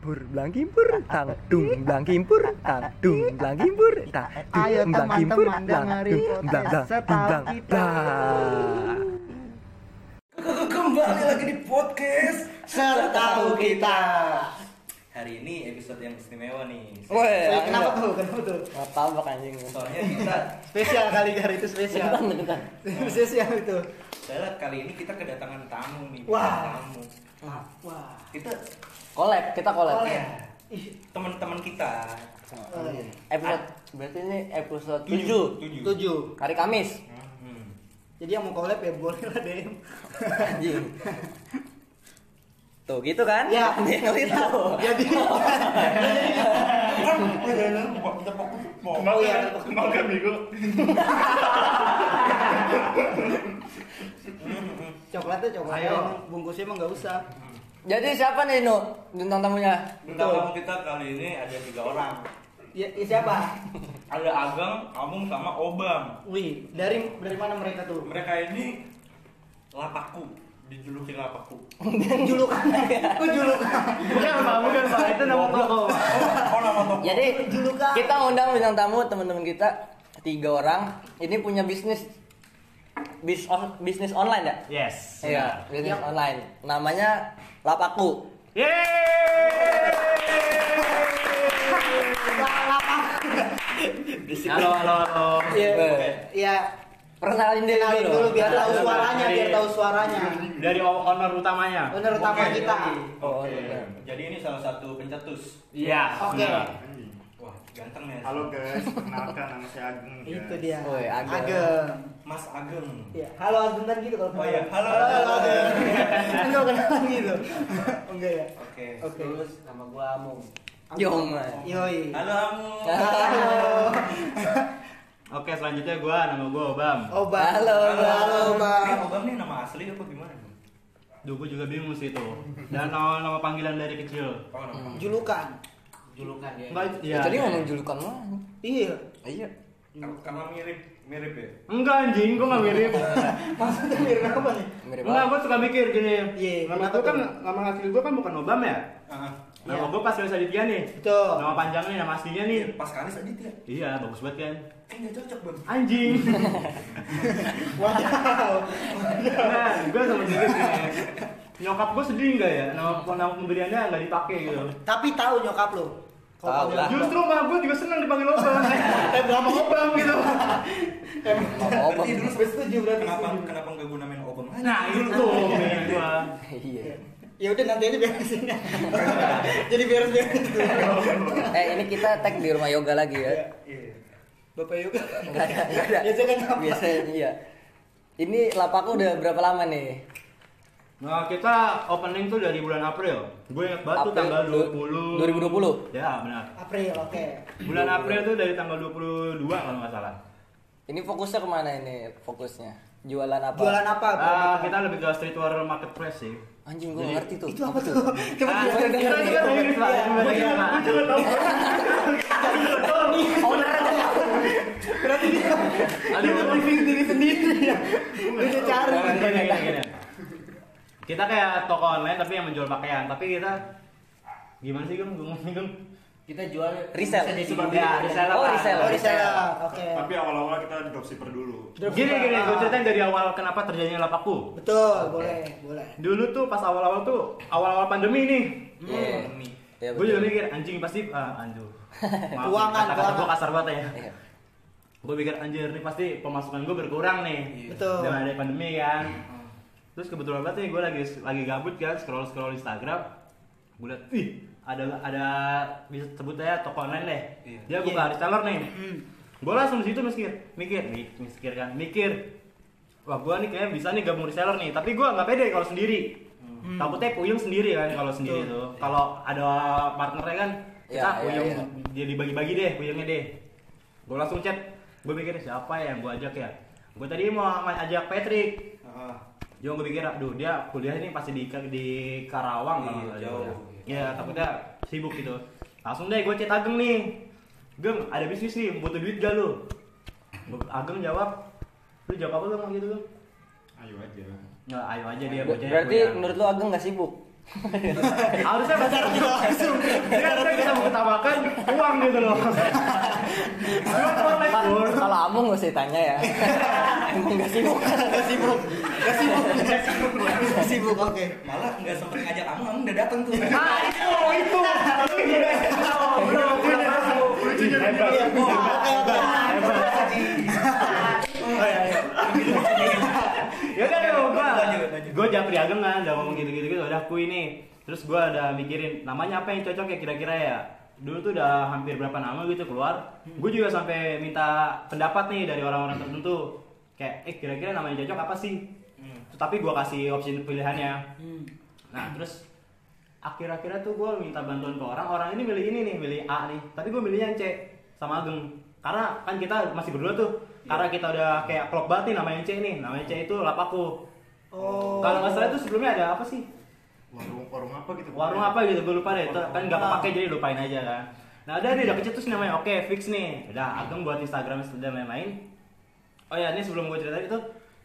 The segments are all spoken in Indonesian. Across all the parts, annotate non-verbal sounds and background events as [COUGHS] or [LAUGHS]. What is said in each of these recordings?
Pur blang kimpur tang dung blang kimpur tang dung blang kimpur tang dung Ayo blang kimpur teman-teman dengerin blang podcast setahu blang kita. Kembali lagi di podcast Setahu kita. Hari ini episode yang istimewa nih. Eh, kenapa tuh? Kenapa tuh? Apa anjing? Soalnya kita Spesial kali hari itu spesial. Spesial itu. Saya kali ini kita kedatangan tamu nih. Wah. Tamu. Wah. Kita Collab, kita collab. Collab. Ih, teman-teman kita. oh, iya. Episode berarti ini episode Tujuh. 7 Tujuh. Tujuh. hari Kamis. Hmm. Jadi yang mau collab ya boleh lah DM. Anjing. Tuh gitu kan? Ya. [LAUGHS] Dia ngelit tahu. Jadi [LAUGHS] Kita fokus. Oh iya. Makan bego. Coklatnya coklat Ayo. emang bungkusnya emang nggak usah. Jadi siapa nih Nu bintang tamunya? Bintang tamu kita kali ini ada tiga orang. Ya, ya siapa? Ada Ageng, Amung, sama Obam. Wih, dari dari mana mereka tuh? Mereka ini lapaku, dijuluki lapaku. [LAUGHS] Julukan. Kok julukan? Bukan pak, bukan pak. Itu nama toko. Oh, oh nama toko. Jadi Julukan. kita undang bintang tamu teman-teman kita tiga orang. Ini punya bisnis bis on- bisnis online ya? Yes. Iya, bisnis Yang- online. Namanya Lapaku. Halo, halo, halo. Iya. Iya. Perkenalin diri dulu. dulu biar tahu Dari- suaranya, biar tahu suaranya. Dari owner utamanya. Bener utama Oke, kita. Oh, Oke. iya. Jadi ini salah satu pencetus. Iya. Oke. benar. Ganteng ya. Halo guys, perkenalkan nama saya Agung. guys. Itu dia. Woi, Ageng. Ageng. Mas Ageng. Iya. Halo Ageng kan gitu kalau Oh iya, halo, halo, halo, Ageng. [LAUGHS] Enggak kenalan gitu. Enggak ya. Oke. Oke. Terus nama gua Amung. Yong. Yoi. Halo Amu. Halo. [LAUGHS] Oke, selanjutnya gua nama gua Obam. Oba. Halo, Halo, Ini Bang. Obam nih nama asli apa gimana? Duh, gua juga bingung sih itu. Dan nama, nama panggilan dari kecil. Oh, nama. Julukan. Julukan ya. Enggak, Ya, ya. tadi ngomong julukan mah. Iya. Iya. Karena mirip mirip ya. Enggak anjing, gua enggak mirip. [LAUGHS] Maksudnya mirip apa nih? Mirip Enggak, banget. gua suka mikir gini. Iya, Nama gua kan nama asli gua kan bukan Obam ya. Ah, Nama Iya. gua pas Aditya nih. Betul. Nama panjangnya, nama aslinya nih. pas kali Aditya. Iya, bagus banget kan. Eh nggak cocok bang. Anjing. [LAUGHS] Wow. Nah, gue sama diri. Nyokap gue sedih nggak ya? Nama, nama pemberiannya nggak dipakai gitu. Tapi tahu nyokap lo. Tahu lah. Justru mah gue juga senang dipanggil obam. eh berapa obam gitu. Obam. Berarti dulu Setuju berarti. Kenapa kenapa nggak gue namain Obam aja? Nah itu gue. Iya. Ya udah nanti aja beresin. [LAUGHS] Jadi beres-beres dulu. Eh, ini kita tag di rumah yoga lagi ya. Iya. Bapak Yoga. Enggak ada, enggak ada. Biasa kan apa? Biasanya iya. Ini lapaku udah berapa lama nih? Nah kita opening tuh dari bulan April. Gue ingat banget tuh tanggal du- 2020. 20. Ya benar. April, oke. Bulan April tuh dari tanggal 22 kalau nggak salah. Ini fokusnya ke mana ini? Fokusnya jualan apa? Jualan apa? Ah, kita lebih ke streetwear marketplace sih. Anjing gue ngerti tuh. Itu apa tuh? Coba Ah, kita. Gue juga gue juga tahu. Berarti dia Aduh. dia briefing diri sendiri ya. Dia cari. Gini, gini, gini, gini. Kita kayak toko online tapi yang menjual pakaian. Tapi kita gimana sih Gung? Gue ngomong Gung. Kita jual Resell. jadi Ya, reseller. Oh, reseller. Oh, reseller. Oke. Tapi awal-awal kita dropshipper dulu. Gini gini, gue ceritain dari awal kenapa terjadinya lapaku. Betul, boleh, boleh. Dulu tuh pas awal-awal tuh awal-awal pandemi nih. Iya. Iya, gue juga mikir anjing pasti ah, anjir. [LAUGHS] Maaf, Keuangan, kata-kata gue kasar banget ya. Iya. Gue pikir anjir nih pasti pemasukan gue berkurang nih. Betul. Dengan ada pandemi kan. Terus kebetulan banget nih gue lagi lagi gabut kan scroll scroll Instagram. Gue liat, ih ada ada bisa sebut aja toko online deh. Iya. Dia buka Iya. reseller nih. Hmm. Gue langsung situ mikir, mikir, nih, mikir kan, mikir. Wah gue nih kayaknya bisa nih gabung reseller nih. Tapi gue nggak pede kalau sendiri. Hmm. Takutnya puyeng sendiri kan kalau sendiri tuh. Kalau ada partnernya kan kita Iya, iya, puyeng iya. dia dibagi-bagi deh puyengnya deh. Gue langsung chat, gue mikir siapa ya yang gue ajak ya. Gue tadi mau ma- ajak Patrick. Cuma gue pikir, aduh dia kuliah ini pasti di di Karawang Iya, kalau jauh. Iya, takutnya sibuk gitu. Langsung deh gue chat Ageng nih. Geng, ada bisnis nih, butuh duit gak lu? Ageng jawab, lu jawab apa lu gitu lu? Ayo aja. Nggak, ayo aja dia Ber- bocahnya Berarti kuliah. menurut lu Ageng nggak sibuk? harusnya tidak [LAUGHS] langsung, Dia kita bisa mengutamakan uang gitu loh. [LAUGHS] Pak, kalau Amung nggak usah ditanya ya. Emang [LAUGHS] nggak sibuk. Gak sibuk, gak sibuk, gak sibuk, oke. Malah nggak sempet ngajak kamu, kamu udah datang tuh. Ah itu itu. Bro, bro, bro. Lucunya ya gua gua japri ageng kan udah ngomong gitu gitu gitu udah kui nih terus gua ada mikirin namanya apa yang cocok ya kira-kira ya dulu tuh udah hampir berapa nama gitu keluar. Gue juga sampai minta pendapat nih dari orang-orang tertentu. Kayak eh kira-kira namanya cocok apa sih? Hmm. tapi gua kasih opsi pilihannya. Hmm. nah terus akhir-akhirnya tuh gue minta bantuan ke orang orang ini milih ini nih milih A nih. Tapi gue milihnya yang C sama Ageng. Karena kan kita masih berdua tuh. Karena kita udah kayak klop banget nih namanya C nih. Namanya C itu lapaku. Oh. kalau nggak salah itu sebelumnya ada apa sih warung warung apa gitu? Warung apa gitu? Gue lupa deh. Itu kan nggak kepake jadi lupain aja kan? Nah udah nih udah kecetus namanya. Oke fix nih. Udah Ageng buat Instagram dan lain-lain oh ya ini sebelum gue cerita itu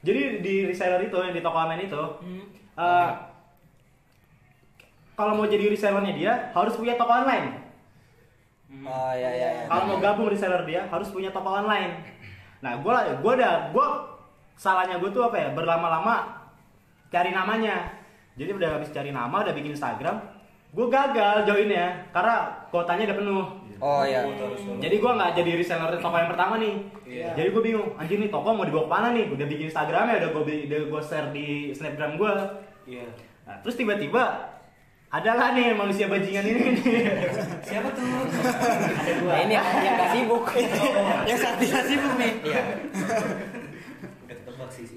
jadi di reseller itu yang di toko online itu Hmm. eh, kalau mau jadi resellernya dia harus punya toko online. Oh iya iya. iya. kalau mau gabung reseller dia harus punya toko online. Nah gue gue udah gue salahnya gue tuh apa ya? Berlama-lama cari namanya jadi udah habis cari nama udah bikin Instagram gue gagal joinnya karena kuotanya udah penuh Oh iya. jadi gue nggak jadi reseller toko yang pertama nih Iya. jadi gue bingung anjir nih toko mau dibawa ke mana nih udah bikin Instagramnya udah gue udah gue share di snapgram gue Iya. nah, terus tiba-tiba adalah nih manusia bajingan ini nih [LAUGHS] Siapa tuh? ada gua Nah, ini yang yang nggak sibuk. [LAUGHS] Yang saat tidak sibuk nih. Iya.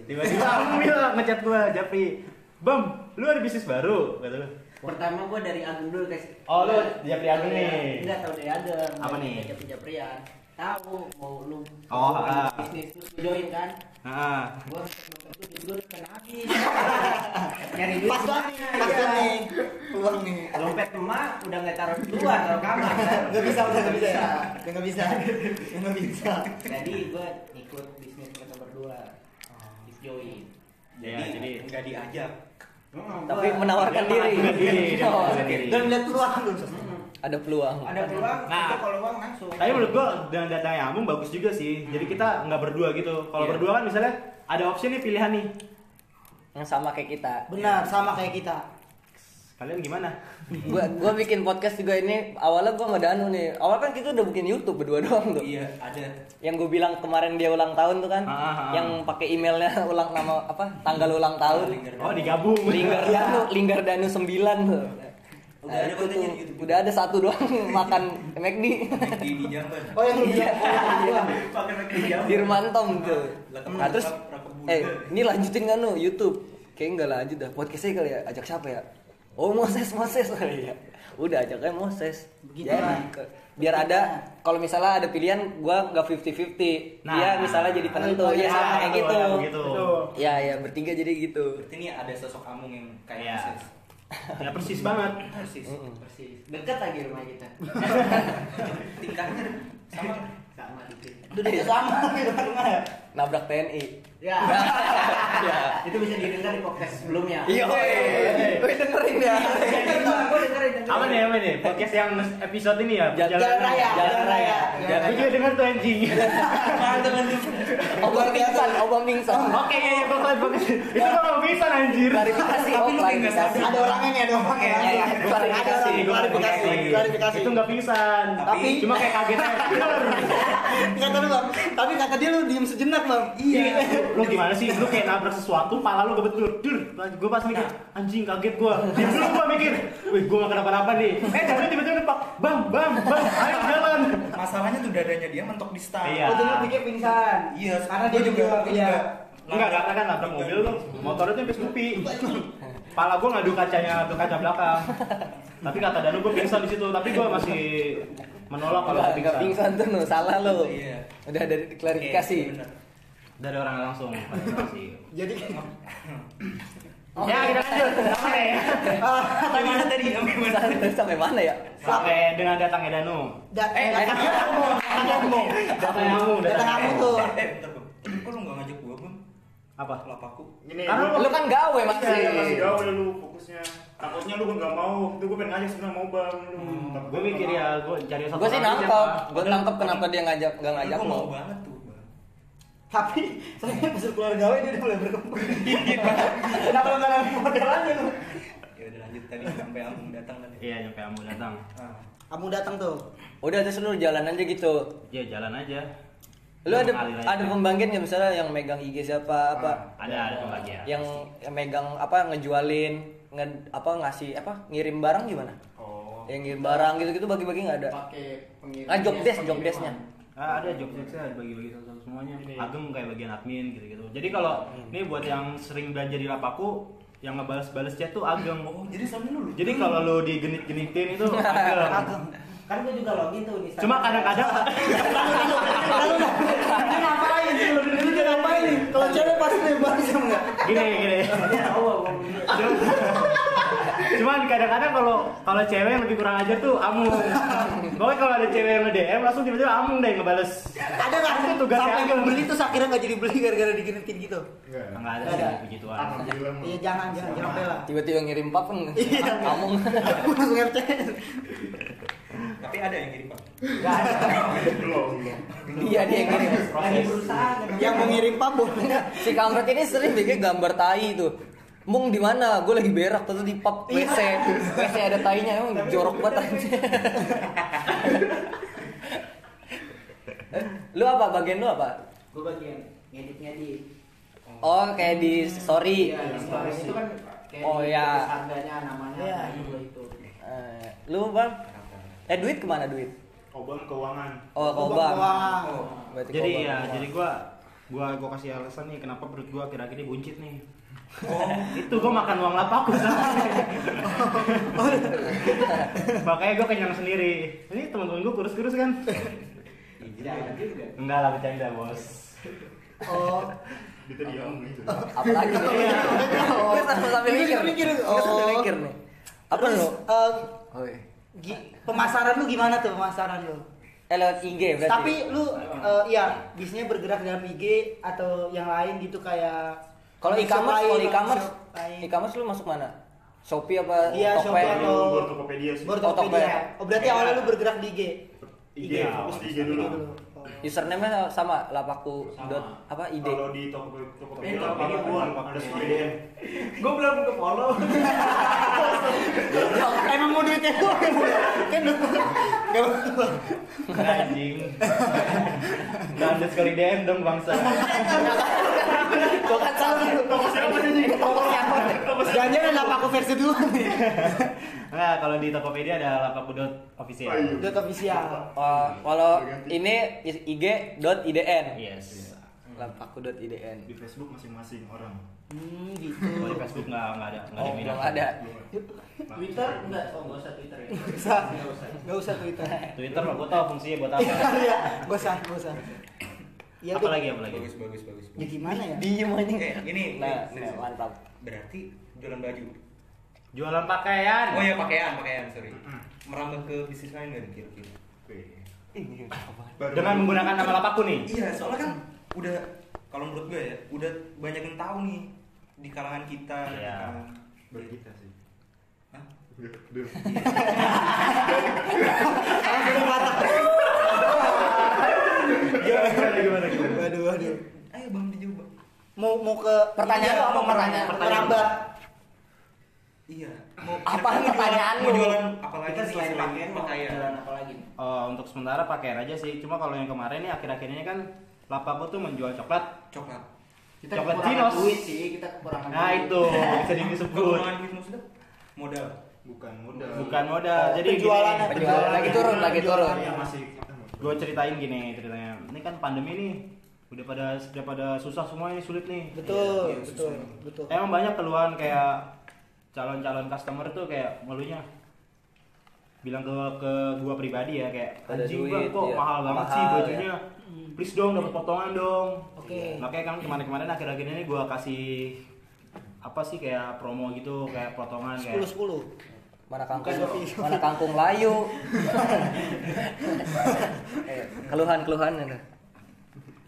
Tiba-tiba Amil ngechat gue Japri Bam, lu ada bisnis baru kata lu Pertama gua dari Agung dulu guys. Oh, lu Japri Agung nih. Enggak tahu dari Agung. Apa nih? Japri Japrian. Tahu mau lu Oh, mau ah. bisnis lu join kan? Ah, Gua itu duit gua udah kena habis. Nyari duit Pas banget, pas banget nih. Peluang nih. Dompet emak udah nggak taruh di luar, taruh kamar kan? Gak bisa, udah gak bisa ya. Udah gak bisa. Udah gak bisa. Jadi gua ikut bisnis mereka berdua. Join. Ya, Jadi jadi- nggak diajak. Tapi menawarkan diri. menawarkan diri, dia menawarkan diri. Dan lihat peluang lu. Ada peluang. Ada peluang, Nah. itu kalau uang langsung. tapi menurut gua dengan datangnya Amung bagus juga sih. Jadi kita nggak berdua gitu. Kalau Iya. berdua kan misalnya ada opsi nih pilihan nih. Yang sama kayak kita. Benar, sama kayak kita. Kalian gimana? Gua gua bikin podcast juga ini awalnya gua nggak ada anu nih. Awal kan kita udah bikin YouTube berdua [LAUGHS] doang tuh. Iya, ada. Yang gue bilang kemarin dia ulang tahun tuh kan, Ah, ah, ah. yang pakai emailnya [LAUGHS] ulang nama apa tanggal ulang tahun. Oh, digabung. Linggardanu, [LAUGHS] Linggardanu 9 tuh. Udah Nah, ada itu kontennya tuh. di YouTube. Udah ada satu doang makan McD. Di di Jamban. Oh yang lu bilang. Pakai pakai di Jamban. Di Rumantom tuh. Nah terus, eh ini lanjutin kan lu YouTube? Kayaknya nggak lanjut dah. Podcastnya kali ya, ajak siapa ya? Oh Moses, Moses kali [LAUGHS] ya. Udah ajaknya Moses. Begitu Jadi, lah. ke- biar ada kalau misalnya ada pilihan gua nggak 50-50 Nah, dia misalnya jadi penentu ya sama kayak gitu ya, gitu. ya ya bertiga jadi gitu Berarti ini ada sosok Amung yang kayak Iya. Moses. [LAUGHS] Ya persis banget. Persis. Persis. Dekat lagi rumah kita. [LAUGHS] Tingkahnya sama. Sama dikit. Itu dia sama. Nabrak TNI Ya. [LAUGHS] ya itu bisa didengar di podcast sebelumnya. iya gue dengerin ya Gue dengerin dengerin. Apa nih, apa nih? Podcast yang episode ini ya? Jalan Jalan raya. Jalan raya. Jalan Gue juga denger tuh anjing. [LAUGHS] Obam pingsan obam pingsan Oke, ya, ya. Itu gue gak bisa anjir. klarifikasi Tapi oh nggak klarifikasi Ada orangnya nih, ada orangnya. Iya, iya. Ada Klarifikasi, orang, klarifikasi, klarifikasi. Itu gak pingsan. Tapi- cuma kayak kaget lu bang, tapi kata dia lu diem sejenak bang. Iya. lu gimana sih? Lu kayak nabrak sesuatu, pala lu kebetul. Dur, gue pas mikir, anjing kaget gue. Diam dulu gue mikir, wih gue gak kenapa-napa nih. Eh, tapi tiba-tiba depak, bam, bam, bam, ayo jalan. Masalahnya tuh dadanya dia mentok di stang. Iya. Dulu pikir pingsan. Iya, Karena dia juga, iya. Enggak, karena kan nabrak mobil tuh, motornya tuh sampai Snoopy. Pala gue ngadu kacanya ke kaca belakang. Tapi kata Danu gue pingsan di situ, tapi gue masih menolak kalau Nggak- pingsan. tuh salah lo Iya. udah ada klarifikasi bener. Dari orang langsung. [LAUGHS] Jadi [LAUGHS] Ya kita lanjut, apa ya? Sampai mana tadi? [LAUGHS] Sampai mana? sampai sampai mana ya Sampai dengan datangnya Danu. dat eh datangnya ngomong, datangnya ngomong. Datang kamu, Datang kamu tuh. Eh, bentar, Bang. Kok lu nggak ngajak gua, Bang? Apa? Lapaku. Ini Karena lu- lu kan gawe masih Iya, masih gaul lu fokusnya. Takutnya lu nggak mau. Itu gue pengen ngajak sebenarnya mau bang lu. Hmm. Tapi gue mikir ya gue cari satu Gue sih nangkep, Padahal- nangkep kenapa dia ngajak gak ngajak mau banget tuh Tapi saya pas keluar gawe dia udah mulai berkembang. Kenapa lu nggak ngambil modal aja lu? Ya udah lanjut tadi sampai Agung datang tadi iya nyampe kamu datang Ah. Kamu datang tuh. Udah terus lu jalan aja gitu. ya jalan aja Lu ada ada pembagian nggak misalnya yang megang IG siapa apa? ada ada pembagian Yang yang megang apa ngejualin nge, apa ngasih apa ngirim barang gimana? Oh. Yang ngirim barang gitu-gitu bagi-bagi nggak ada. pakai pengirim Ah job desk, job desknya. Ah, ada job desknya bagi-bagi satu semuanya. Ageng kayak bagian admin gitu-gitu. Jadi kalau ini buat yang sering belanja di lapaku, yang ngebales-bales chat tuh Ageng. Oh jadi sama dulu Jadi kalau lu digenit-genitin itu [LAUGHS] Ageng. Ageng. kan gue juga login tuh di Cuma kadang-kadang [LAUGHS] ngapain sih lu? Ini ngapain nih? Kalau cewek pasti bebas sama enggak? gini gini. [LAUGHS] Cuman kadang-kadang kalau kalau cewek yang lebih kurang ajar tuh amung. Pokoknya kalau ada cewek yang nge-DM langsung tiba-tiba amung deh ngebales. Ada nggak Itu tugasnya sampai mau beli tuh akhirnya nggak jadi beli gara-gara diginitin gitu? Enggak. Enggak ada Nggak sih ada. begituan. Alhamdulillah. Iya jangan jangan jangan bela. Tiba-tiba ngirim pap kan Iya. ngomong. Aku langsung RT. Tapi ada yang ngirim pak Belum, belum. Iya dia yang ngirim. lagi berusaha Yang mau ngirim pap boleh nggak? Si kampret ini sering bikin gambar tai tuh. Mung di mana? Gue lagi berak tuh di pub Iya. WC. WC ada tainya emang jorok banget aja. Lu apa bagian lu apa? gue bagian ngedit ngedit Oh kayak di story. iya di stories itu kan kayak Oh, di- iya. tulis harganya namanya nah, itu Eh, lu bang? Eh duit ke mana duit? Obang keuangan. Oh kau Keuangan. bang. Oh. Berarti Jadi ya, jadi gua gua gua kasih alasan nih kenapa perut gua kira-kira ini buncit nih. Oh, itu gua makan uang lapaku Makanya gua kenyang sendiri. Ini teman-teman gua kurus-kurus kan? Enggak lah bercanda, Bos. Oh. Kita diam gitu. apa lagi nih? Gue sambil mikir, Mikir, mikir. Gue sambil Oh. mikir nih. Apa Oh, iya. gi- pemasaran lu gimana tuh pemasaran lu? Eh lewat IG berarti. Tapi lu eh, iya bisnisnya bergerak dalam IG atau yang lain gitu kayak kalau e-commerce, kalau e-commerce, e-commerce lu masuk mana? Shopee apa? Iya? Shopee atau Tokopedia sih. baru Oh, Tokopedia. Oh berarti awalnya lu bergerak di IG. IG, fokus di IG dulu. Oh. Username-nya sama lapaku dot apa ide. Kalau di Tokopedia, Tokopedia, [LAUGHS] gua. ada story DM. gue belum ke follow [LAUGHS] Emang mau duitnya gua [LAUGHS] kan lu nggak mau. Anjing. Enggak ada sekali DM dong bangsa. Gua kan salah. Toko siapa? Toko siapa? Jangan-jangan apa aku versi dulu nih. Enggak, kalau di Tokopedia ada lapaku.official. Ayo. Udah official. Oh, kalau ini ig dot idn. Yes. Lapaku dot idn. Di Facebook masing-masing orang. Hmm gitu. Kalau di Facebook enggak enggak ada, enggak Oh, ada belum ada. Twitter enggak oh nggak usah Twitter ya Gak usah. nggak usah usah Twitter. Twitter mah gua tahu fungsinya buat apa. Iya, gak usah, gak usah. Ya Apa udah. lagi apa lagi? Bagus bagus bagus Ya gimana ya? Diem aja. Eh, ini Nah, ini, nah, mantap. Berarti jualan baju Jualan pakaian. Oh ya pakaian pakaian sorry Merambah ke bisnis lain nggak kira-kira Dengan menggunakan nama lapaku nih. Iya soalnya kan udah kalau menurut gue ya udah banyak yang tahu nih di kalangan kita di Iya. kalangan- baru kita sih. Hah? Udah, [LAUGHS] udah. Gimana gimana gimana? Waduh, waduh. Ayo bang dicoba Mau mau ke Pertanyaan Iya, apa mau pertanyaan? Merambah. Iya mau Apa pertanyaan mau jualan apa lagi kita selain pakaian mau pakaian jualan apa lagi Oh, untuk sementara pakaian aja sih. Cuma kalau yang kemarin nih akhir-akhir ini kan lapaku tuh menjual coklat. coklat kita Coklat kekurangan Cinos. duit sih kita kekurangan Nah duit. itu bisa disebut. kekurangan duit maksudnya modal Bukan modal. Bukan modal. Oh, Jadi penjualan, penjualan. Lagi turun, lagi turun. Yang masih gue ceritain gini ceritanya. Ini kan pandemi nih. Udah pada udah pada susah semua ini sulit nih. Betul, Iya, betul, susah. betul. Emang banyak keluhan kayak calon-calon customer tuh kayak ngeluhnya bilang ke ke gua pribadi ya kayak anjing bang kok iya. mahal banget Mahal, sih ya." bajunya please dong dapat potongan dong Oke. makanya kan kemarin-kemarin akhir-akhir ini gua kasih apa sih kayak promo gitu kayak potongan kayak Sepuluh sepuluh. Mana kangkung? Bukan. Mana kangkung layu? [LAUGHS] Eh, Keluhan-keluhan itu.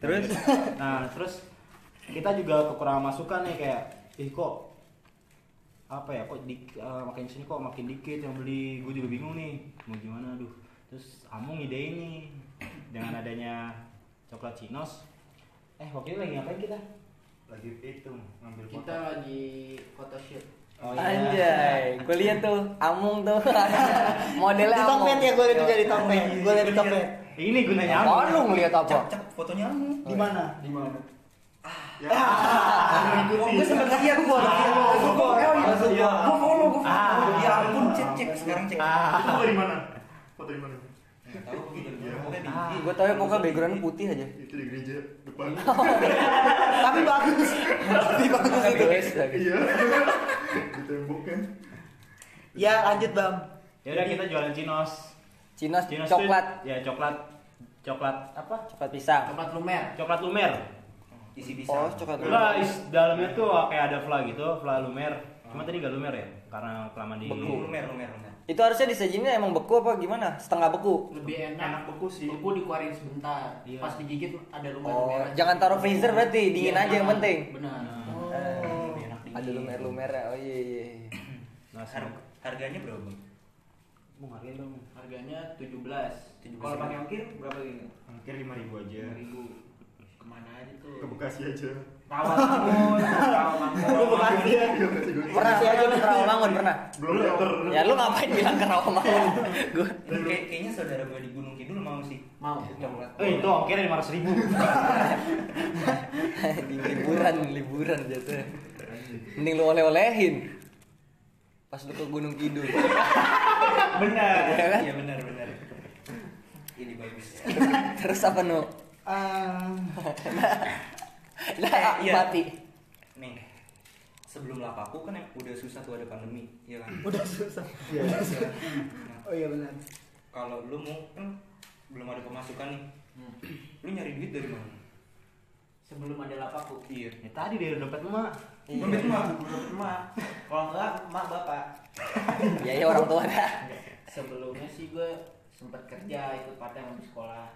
Terus? nah terus kita juga kekurangan masukan nih kayak ih kok apa ya kok di, eh, makin sini kok makin dikit yang beli gue juga bingung nih mau gimana aduh terus Amung ide ini dengan adanya coklat Cinos eh waktu itu lagi ngapain kita Lagi itu ngambil Kita lagi photoshoot. Oh Anjay, gue lihat tuh Amung tuh [LAUGHS] modelnya Di Amung. Ya gue lihat juga di Tokped. Gue lihat di Tokped. ini gunanya Amung lu ngeliat apa? Cak, cak, fotonya kamu. Di mana? Di mana? [LAUGHS] Oh, gue sempet lihat gua. Gue follow, gue follow, gue Ah. follow. Ya ampun, cek cek sekarang cek. Foto di mana? Foto di mana? Tahu. Iya. Ah. Gue tau ya pokoknya background putih aja. Itu di gereja depan. [LAUGHS] Tapi bagus. Tapi bagus itu. Iya. [LAUGHS] Di tembok kan. Ya lanjut bang. ya udah kita jualan Cinos Cinos Cinos coklat, ya coklat coklat apa coklat pisang. Tempat lumer. coklat lumer Isi Oh, pisang. coklat Enggak, is- dalamnya tuh kayak ada fla gitu, fla lumer. Cuma tadi gak lumer ya, karena kelamaan di Beku. Lumer, lumer, lumer. Itu harusnya disajinnya emang beku apa gimana? Setengah beku. Lebih enak. Enak beku sih. Beku dikeluarin sebentar. Iya. Pas digigit ada lumer Oh, lumer. jangan taruh freezer berarti, dingin aja yang penting. Benar. Eh, Lebih enak dingin. ada lumer-lumer oh iya iya. iya. [CLEARS THROAT] Nah, Har- Harganya berapa, Bang? mau hargain dong. Harganya 17. 17. Kalau pakai ongkir berapa ini? Hampir 5000 aja. 5000. Ke mana aja tuh? Ke Bekasi aja. Rawamangun, [LAUGHS] Rawamangun. Bekasi ya. Iya, Bekasi gue. Pernah Makasih aja, pernah ke Rawamangun pernah? Belum belum. Ya lu ngapain bilang ke Rawamangun? Gue Kayak- Kayaknya saudara gue di Gunung Kidul mau sih. Mau. Coklat. Eh, itu ongkirnya 500 ribu. [LAUGHS] di liburan liburan jatuh. Mending lu oleh-olehin. Pas lu ke Gunung Kidul. Benar. Ya kan? Iya benar, benar. Ini bagus. Terus apa nu? Ah, Nah, Eh, iya. mati. Nih, sebelum lapaku kan em- udah susah tuh ada pandemi, ya kan? udah susah. Iya. Nah, [LAUGHS] Oh iya benar. kalau lu mau kan belum ada pemasukan nih, Hmm. lu nyari duit dari mana? Sebelum ada lapaku. Iya. Ya tadi dia dompet emak. Iya. Dompet mah. Emak. Kalau enggak, emak bapak. Ya ya orang tua dah. Sebelumnya sih gue sempat kerja ikut part time habis sekolah.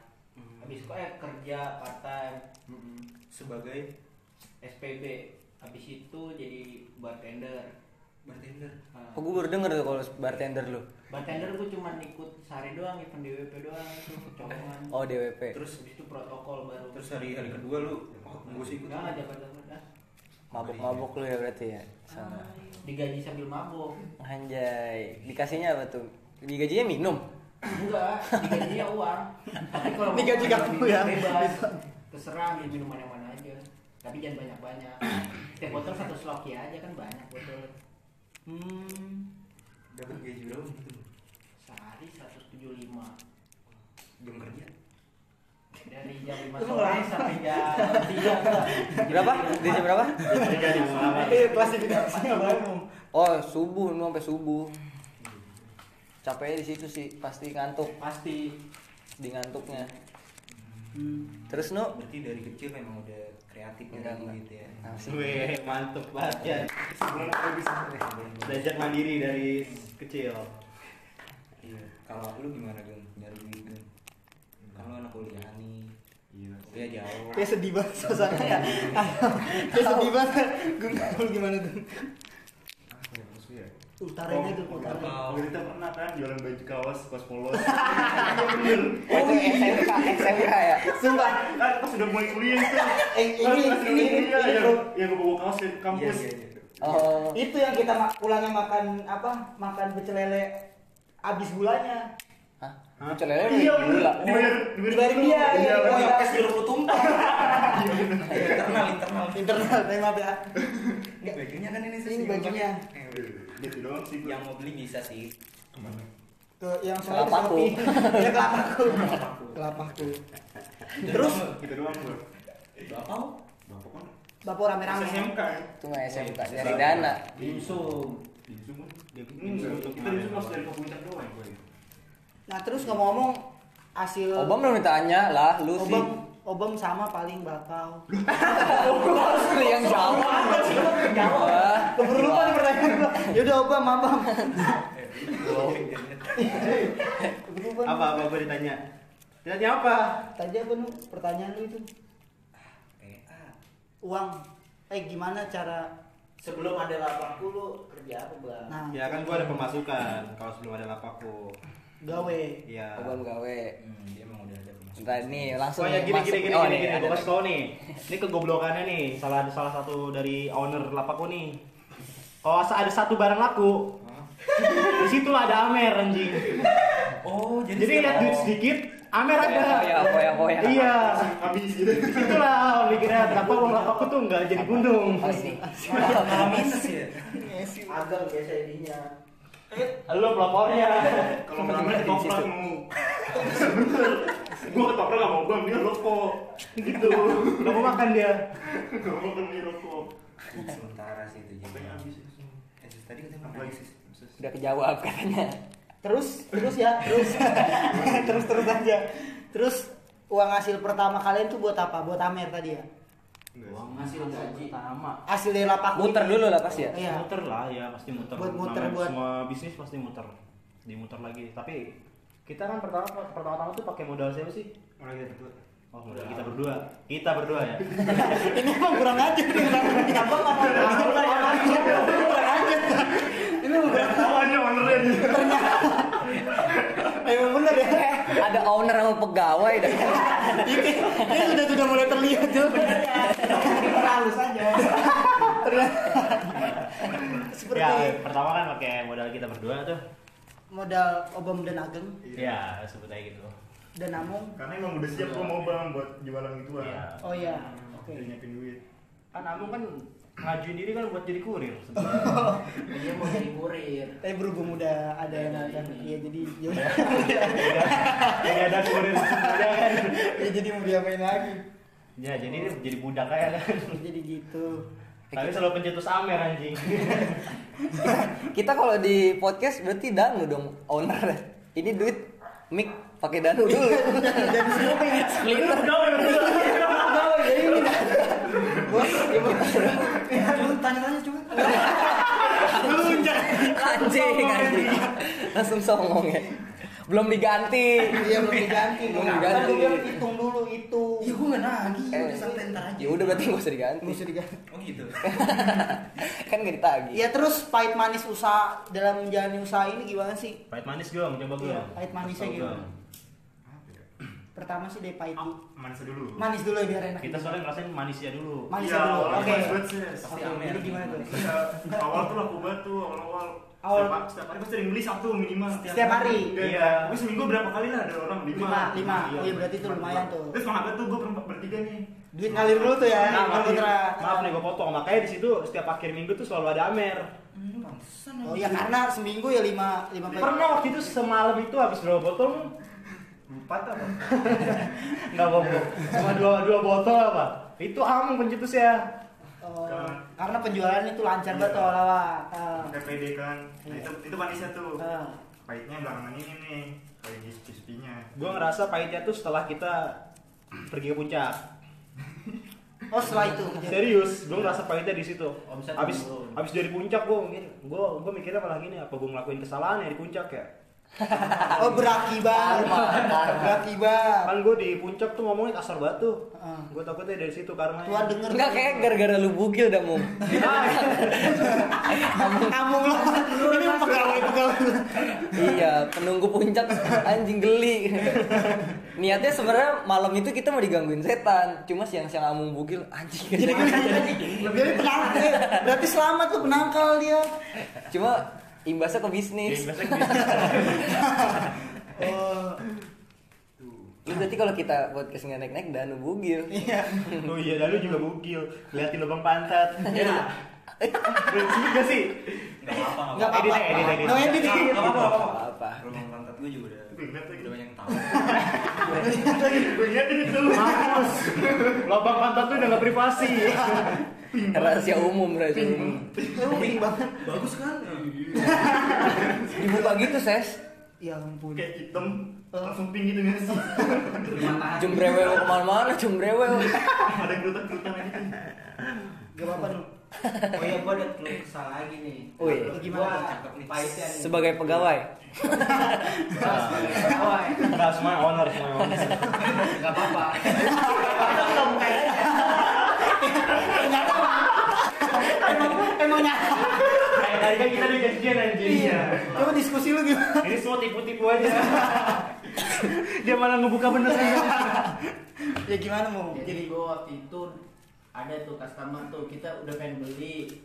Habis sekolah eh, kerja part time Sebagai SPB. Habis itu jadi bartender. bartender. Nah, Oh, gue baru denger tuh kalau bartender lu. bartender gue cuma ikut sehari doang, event DWP doang itu cokongan. Oh, DWP. Terus Habis itu protokol baru. terus hari hari kedua lu oh, gue sih ikut. Enggak aja pada pada Mabuk-mabuk lu ya berarti ya. Sana. digaji sambil mabuk. Anjay, dikasihnya apa tuh? Digajinya minum. Enggak, digajinya uang. Tapi kalau [LAUGHS] mau Digaji minum kamu ya? Bebas. Terserah ambil minuman yang mana aja. Tapi jangan banyak-banyak. Setiap botol satu sloki aja kan banyak botol. Hmm. Dapat gaji berapa gitu? Sehari 175. Jam kerja. Dari jam 5 Lu sore sampai jam 3 Berapa? Di jam berapa? Eh klasifikasinya banyak. Oh, subuh sampai subuh. Capeknya di situ sih, pasti ngantuk Pasti di ngantuknya. Terus nu Berarti dari kecil memang udah kreatif ya Enggak, enggak. gitu ya. Asik. Weh, mantep banget ya. Sebulan aku bisa. Belajar mandiri dari kecil. Iya. Kalau lu gimana Gun? Nyari duit Gun? Kan lu anak kuliah nih. Iya. Kuliah jauh. Kayak sedih banget suasananya. [LAUGHS] Kayak sedih banget. Gue gimana tuh? Ya ya? Utaranya Oh, utaranya. waktu kita pernah kan jualan baju kaos, kaos polos. [LAUGHS] Oh, itu SMK, SMK ya. Sumpah. kan pas sudah mulai kuliah itu. [LAUGHS] Eh, Kan ini pas ini ini yang yang gue bawa kaos ke kampus. Iya, iya, iya. Oh, Itu yang kita pulangnya makan apa? Makan pecel lele habis gulanya. hah? Pecel lele Iya, gula. dibayar dia, Iya, iya. Oh, yang pas jeruk lu tumpah. [LAUGHS] internal, internal. Internal, tapi maaf ya. Ini bajunya kan ini Ini bajunya. Gitu doang sih. Yang mau beli bisa sih. ke mana? Ke yang soalnya Kelapaku. [LAUGHS] Ya kelapaku. Kelapaku. Terus gitu doang gue. Apa? Bapak kan Bapak rame-rame. SMK. Itu mah SMK nyari dana. Dimsum. Di Zoom kan? Ini kita di Zoom harus dari ke puncak doang gue. Nah, terus ngomong-ngomong hasil Obam belum ditanya lah, lu sih. Obam Obam sama paling bakal. Lu [LAUGHS] yang jawab. Wah, Keburu lupa nih pertanyaan gua. Ya udah lupa. nih. Apa apa gue ditanya? Ditanya apa? Tadi apa nu pertanyaan lu itu? Eh, ah. Uang. Eh gimana cara Sebelum ada lapakku lu kerja apa bang? Nah, Ya kan gua ada pemasukan kalau sebelum ada lapakku. Gawe. Iya. Abang gawe. Hmm, dia emang udah ada. Ntar nih langsung Oh ya gini masuk. gini gini Oh, gini, nih, gini. ada Gua kasih tau nih. Ini kegoblokannya nih. Salah salah satu dari owner lapakku nih. Kalau ada satu barang laku, di situ ada Amer anjing. Oh, jadi, Jadi lihat duit sedikit, Amer ada. Ya, koyak koyak. Iya. Habis gitu. Itulah mikirnya kenapa uang lapakku tuh nggak jadi gunung. Minus ya. Agak biasa ininya. Lu pelopornya. Kalau melamar ketoprak mau. Gua ketoprak gak mau bang, dia rokok. Gitu. Gak mau makan dia. Gak mau beli rokok. Sementara sih itu jadi. Habis. Eh, tadi sis. sih? Udah kejawab katanya. Terus, terus ya, terus. [LAUGHS] terus terus aja. Terus uang hasil pertama kalian tuh buat apa? Buat Amer tadi ya? Uang Hasil gaji. pertama. Hasil dari lapak Muter dulu lah pasti ya. Iya. Muter lah ya pasti muter. Buat muter, Namanya buat- semua bisnis pasti muter. Dimuter lagi. Tapi kita kan pertama pertama-tama tuh pakai modal siapa sih? Orang kita berdua. Oh, modal kita berdua. Kita berdua ya. [LAUGHS] Ini emang kurang aja nih. Ngomong kurang aja. Kurang aja. Ini udah Awalnya ownernya nih. emang bener ya. Ada owner sama pegawai dah. Ini ini sudah sudah mulai terlihat tuh. Terlalu saja. Seperti ya, pertama kan pakai modal kita berdua tuh. modal Obam dan Ageng Ya, sebut aja gitu. dan Amung. Karena emang udah siap gua mau bang buat jualan gituan. Iya. Oh iya. Oke. Udah nyiapin duit. Kan kan ngajuin diri kan buat jadi kurir. Dia mau jadi kurir. Tapi berhubung udah ada yang nonton, iya jadi [LAUGHS] ya udah. Ada kurir kan. ya jadi mau diapain lagi? Ya, jadi dia jadi budak aja kan. Jadi gitu. Tapi selalu pencetus Amer anjing. Kita kalau di podcast berarti Danu dong owner. Ini duit mic pakai Danu dulu. [LAUGHS] Jadi? Splitter. [LAUGHS] Oh, jadi ini. Bos, ya lu tanya-tanya coba. Anjing anjing. Langsung songong ya. Belum diganti. Iya belum diganti. Belum Kan diganti. bilang hitung dulu itu. Iya, gua nggak nagih. Eh, Udah santai ntar aja. Ya udah berarti nggak usah diganti. Nggak usah diganti. Oh gitu. [LAUGHS] kan nggak ditagih. Iya terus pahit manis usaha dalam menjalani usaha ini gimana sih? Pahit manis gue, coba gue. Iya, pahit manisnya gimana? Pertama sih dari pahit dulu. Manis dulu. Manis dulu ya biar enak. Kita soalnya ngerasain manisnya dulu. Manisnya Iya, dulu. Oke. manis Sis. Oke, Amer. jadi gimana tuh? Iya, awal tuh laku banget tuh awal-awal. Awal- Setiap, setiap hari gue sering beli satu minimal. Setiap hari? Iya. Iya. Gue seminggu berapa kali lah ada orang lima. Lima, lima. Iya. Iya, berarti itu lumayan tuh. Terus semangat tuh gue berempat bertiga nih. Duit ngalir dulu tuh ya. Nah, maaf, nih gue potong. Makanya di situ setiap akhir minggu tuh selalu ada Amer. Oh iya karena seminggu ya lima lima kali. Pernah waktu itu semalam itu habis berapa botol? Empat apa? [LAUGHS] Enggak bohong. Cuma dua dua botol apa? Itu Amung pencetusnya. Oh, karena penjualannya tuh lancar banget awal-awal. Ah. Udah pede kan. Nah, itu itu manisnya tuh. Ah. Pahitnya belakangan ini nih. Kayak crispy-nya. Gue ngerasa pahitnya tuh setelah kita pergi ke puncak. [LAUGHS] Oh setelah itu. Serius, gue ngerasa pahitnya di situ. Omset Abis abis dari puncak gue mungkin gue gue mikirnya malah gini apa gue ngelakuin kesalahan ya di puncak ya? [LAUGHS] Oh berakibat. Berakibat. Kan gue di puncak tuh ngomongnya kasar banget tuh. Gue takutnya dari situ karma. Tuhan denger. Enggak kayak gara-gara lu bugil dah mum. [LAUGHS] Kamu lo. Ini pegawai pegawai. iya, penunggu puncak anjing geli. Niatnya sebenarnya malam itu kita mau digangguin setan. Cuma siang-siang amung bugil anjing. Jadi Jadi penangkal. eh, Berarti selamat tuh penangkal dia. Cuma imbasnya ke Ya, bisnis. [LAUGHS] Oh. Lu berarti kalau kita podcast nggak naik-naik dan bugil. Iya. [LAUGHS] Oh iya, lalu juga bugil, liatin lubang pantat. Ya. Sebut gak sih? Enggak apa-apa. Nggak apa-apa. apa-apa. Edit, edit, edit. No edit. Nggak edit. apa-apa. Rumah pantat gue juga udah udah banyak yang tahu. Gue ingetin itu. Lubang pantat tuh udah gak privasi. Rahasia umum, rahasia umum. Lu pink banget. Bagus kan? Dibuka gitu, Ses. Ya ampun. Kayak hitam, langsung pink gitu nggak sih? Jembrewel ke mana-mana, jembrewel. Ada kerutan-kerutan gitu. Gak apa-apa nih. Oh iya gua ada keluh kesah lagi nih. Wih. Gimana? Gua cakep nih. Pahitnya nih. Sebagai pegawai. Sebagai pegawai. Enggak semua owner, semua owner. Gak apa-apa. Emang nyata. Kayak tadi kan kita udah janjian anjing. Iya. Coba diskusi lu gimana? Ini semua tipu-tipu aja. Dia malah ngebuka bener Ya gimana mau? Jadi Jadi gue waktu itu ada tuh customer tuh kita udah pengen beli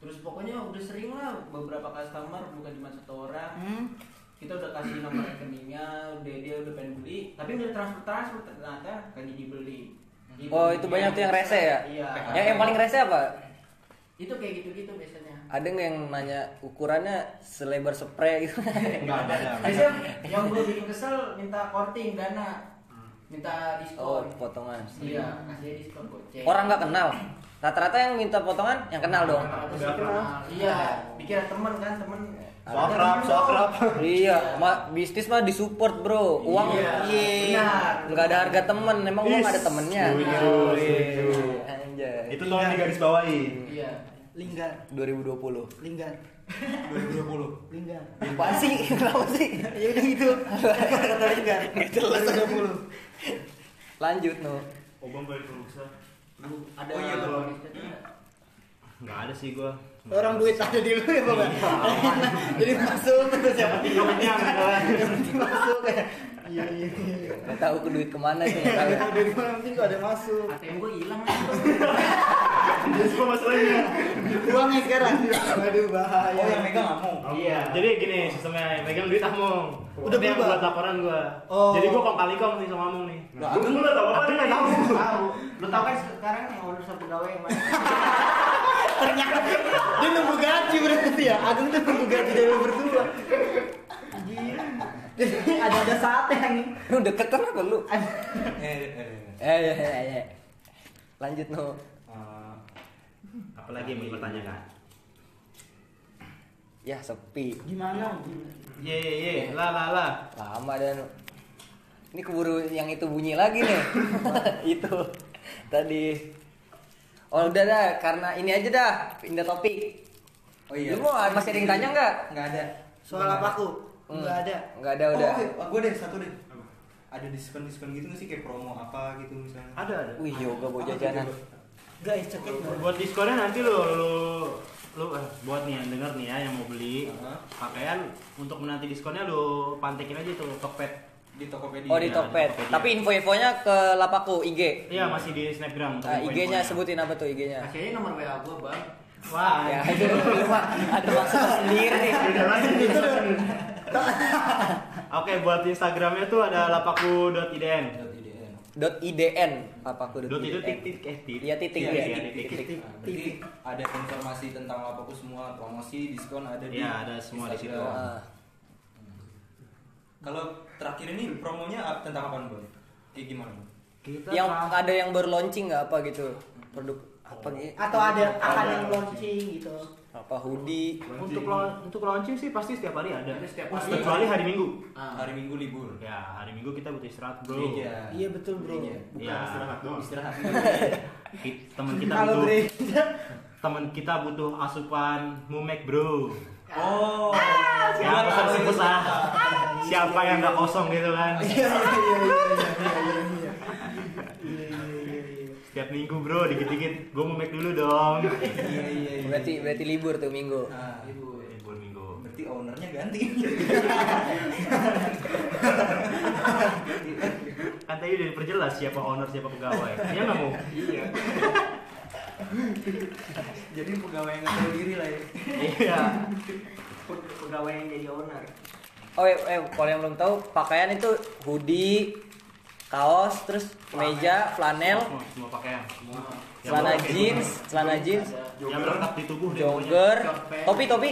terus pokoknya udah sering lah beberapa customer bukan cuma satu orang hmm? kita udah kasih nomor rekeningnya udah dia udah pengen beli tapi udah transfer transfer ternyata kan jadi beli Oh, itu banyak tuh yang rese ya? iya Yang yang paling rese apa? itu kayak gitu gitu biasanya Ada nggak yang nanya ukurannya selebar spray gitu? [LAUGHS] Enggak ada. biasanya yang gue bikin kesel minta korting dana minta Oh, diskon potongan. iya kasih diskon goceng Orang nggak kenal. Rata-rata yang minta potongan yang kenal dong. Udah kenal. iya dikira temen kan temen So akrab, so akrab. Iya, ma bisnis mah disupport bro. Uang Iya, iya, benar. nggak ada harga temen. Emang uang ada temennya. setuju, Iya, setuju. Anjay. Itu tolong digaris bawahi. iya linggar, 2020. linggar, 2020 linggar. Apa sih? [LAUGHS] Kenapa sih? Ya udah gitu. Kata linggar. jelas. 20. Lanjut no. Obam balik pulsa. Lu ada Oh iya, Enggak ada sih gua. Orang duit ada di lu ya Bapak. Jadi masuk terus siapa kan. masuk ya. Iya iya. iya. Nggak tahu ke duit ke mana sih. nggak tahu. Duit mana penting kok ada masuk. ATM gue hilang Itu semua masalahnya. Uangnya sekarang. Waduh bahaya. oh yang megang kamu Iya. Jadi gini sistemnya megang duit Among. Udah yang berubah? buat laporan gua. Oh. Jadi gua kong kali kong nih sama Among nih. Gua nggak tahu apa nggak tahu. tahu. Lu tahu kan sekarang yang urusan pegawai yang mana? [LAUGHS] Ternyata dia nunggu gaji berarti ya. Agung tuh nunggu gaji dari berdua. Anjir. Jadi ada ada saatnya nih. Lu deket kan apa lu? eh, eh, eh. Eh, eh, eh. Lanjut no. Eh, Apalagi yang mau dipertanyakan? Ya sepi. Gimana? Ye ye ye, la la la. Lama dan ini keburu yang itu bunyi lagi nih. [LAUGHS] itu tadi. Oh udah dah, karena ini aja dah, pindah topik. oh iya Lu mau masih ada yang tanya nggak? nggak ada Soal apa aku? Hmm. Enggak ada. Nggak ada udah. oh, gue deh satu deh ada diskon diskon gitu nggak sih kayak promo apa gitu misalnya Ada ada. Wih yoga tuh, jajanan. coba? Guys, cekit. Buat diskonnya nanti lu lu lu eh, buat nih yang denger nih ya yang mau beli pakaian untuk menanti diskonnya lu pantekin aja tuh Tokped. Di Tokopedia Oh di Tokped. Tokopedia. Tapi info-infonya ke Lapaku IG. Iya masih di Snapgram. Nah, info-infonya. IG-nya sebutin apa tuh IG-nya? Kasih aja nomor WA gue bang. Wah, Ya itu ada maksud sendiri. Udah lanjut itu Oke, buat Instagramnya tuh ada lapaku.idn. Dot IDN Lapaku Dot itu titik eh titik. Iya titik ya. titik. titik. Ada informasi tentang Lapaku semua promosi diskon ada di Iya, ada semua di situ. Kalau terakhir ini promonya tentang apa boy kayak gimana? Kita Yang tra- ada yang baru launching nggak apa gitu? Produk apa gitu? Atau ada akan Ada. yang launching gitu. Apa hoodie? untuk laun- untuk launching sih pasti setiap hari ada. Setiap Oh, hari. Kecuali hari Minggu. Ah. hari minggu libur Ya, hari Minggu kita butuh istirahat, Bro. Gereja. Iya betul bro. Gereja. Bukan Iya. istirahat doang. istirahat [LAUGHS] Teman kita butuh teman kita butuh asupan mumek, Bro. Oh Ya, pesan ah. Siapa yang nggak kosong gitu kan? [LAUGHS] Iya iya iya iya iya iya iya. Iya iya iya iya. Setiap minggu, Bro, dikit-dikit gue mumek dulu dong. iya iya iya Berarti berarti libur tuh minggu. Nah, Libur. Libur minggu. berarti ownernya ganti Kan tadi udah diperjelas siapa owner, siapa pegawai. Iya nggak mau? Iya. [LAUGHS] jadi pegawai yang nggak tahu diri lah ya. Iya. [LAUGHS] Pe- Pegawai yang jadi owner. Oh, eh, eh, kalau yang belum tahu, pakaian itu hoodie, kaos, terus kemeja, flanel, Semua, semua pakaian. Yang celana jeans, celana jeans, pokoknya. jogger, topi topi.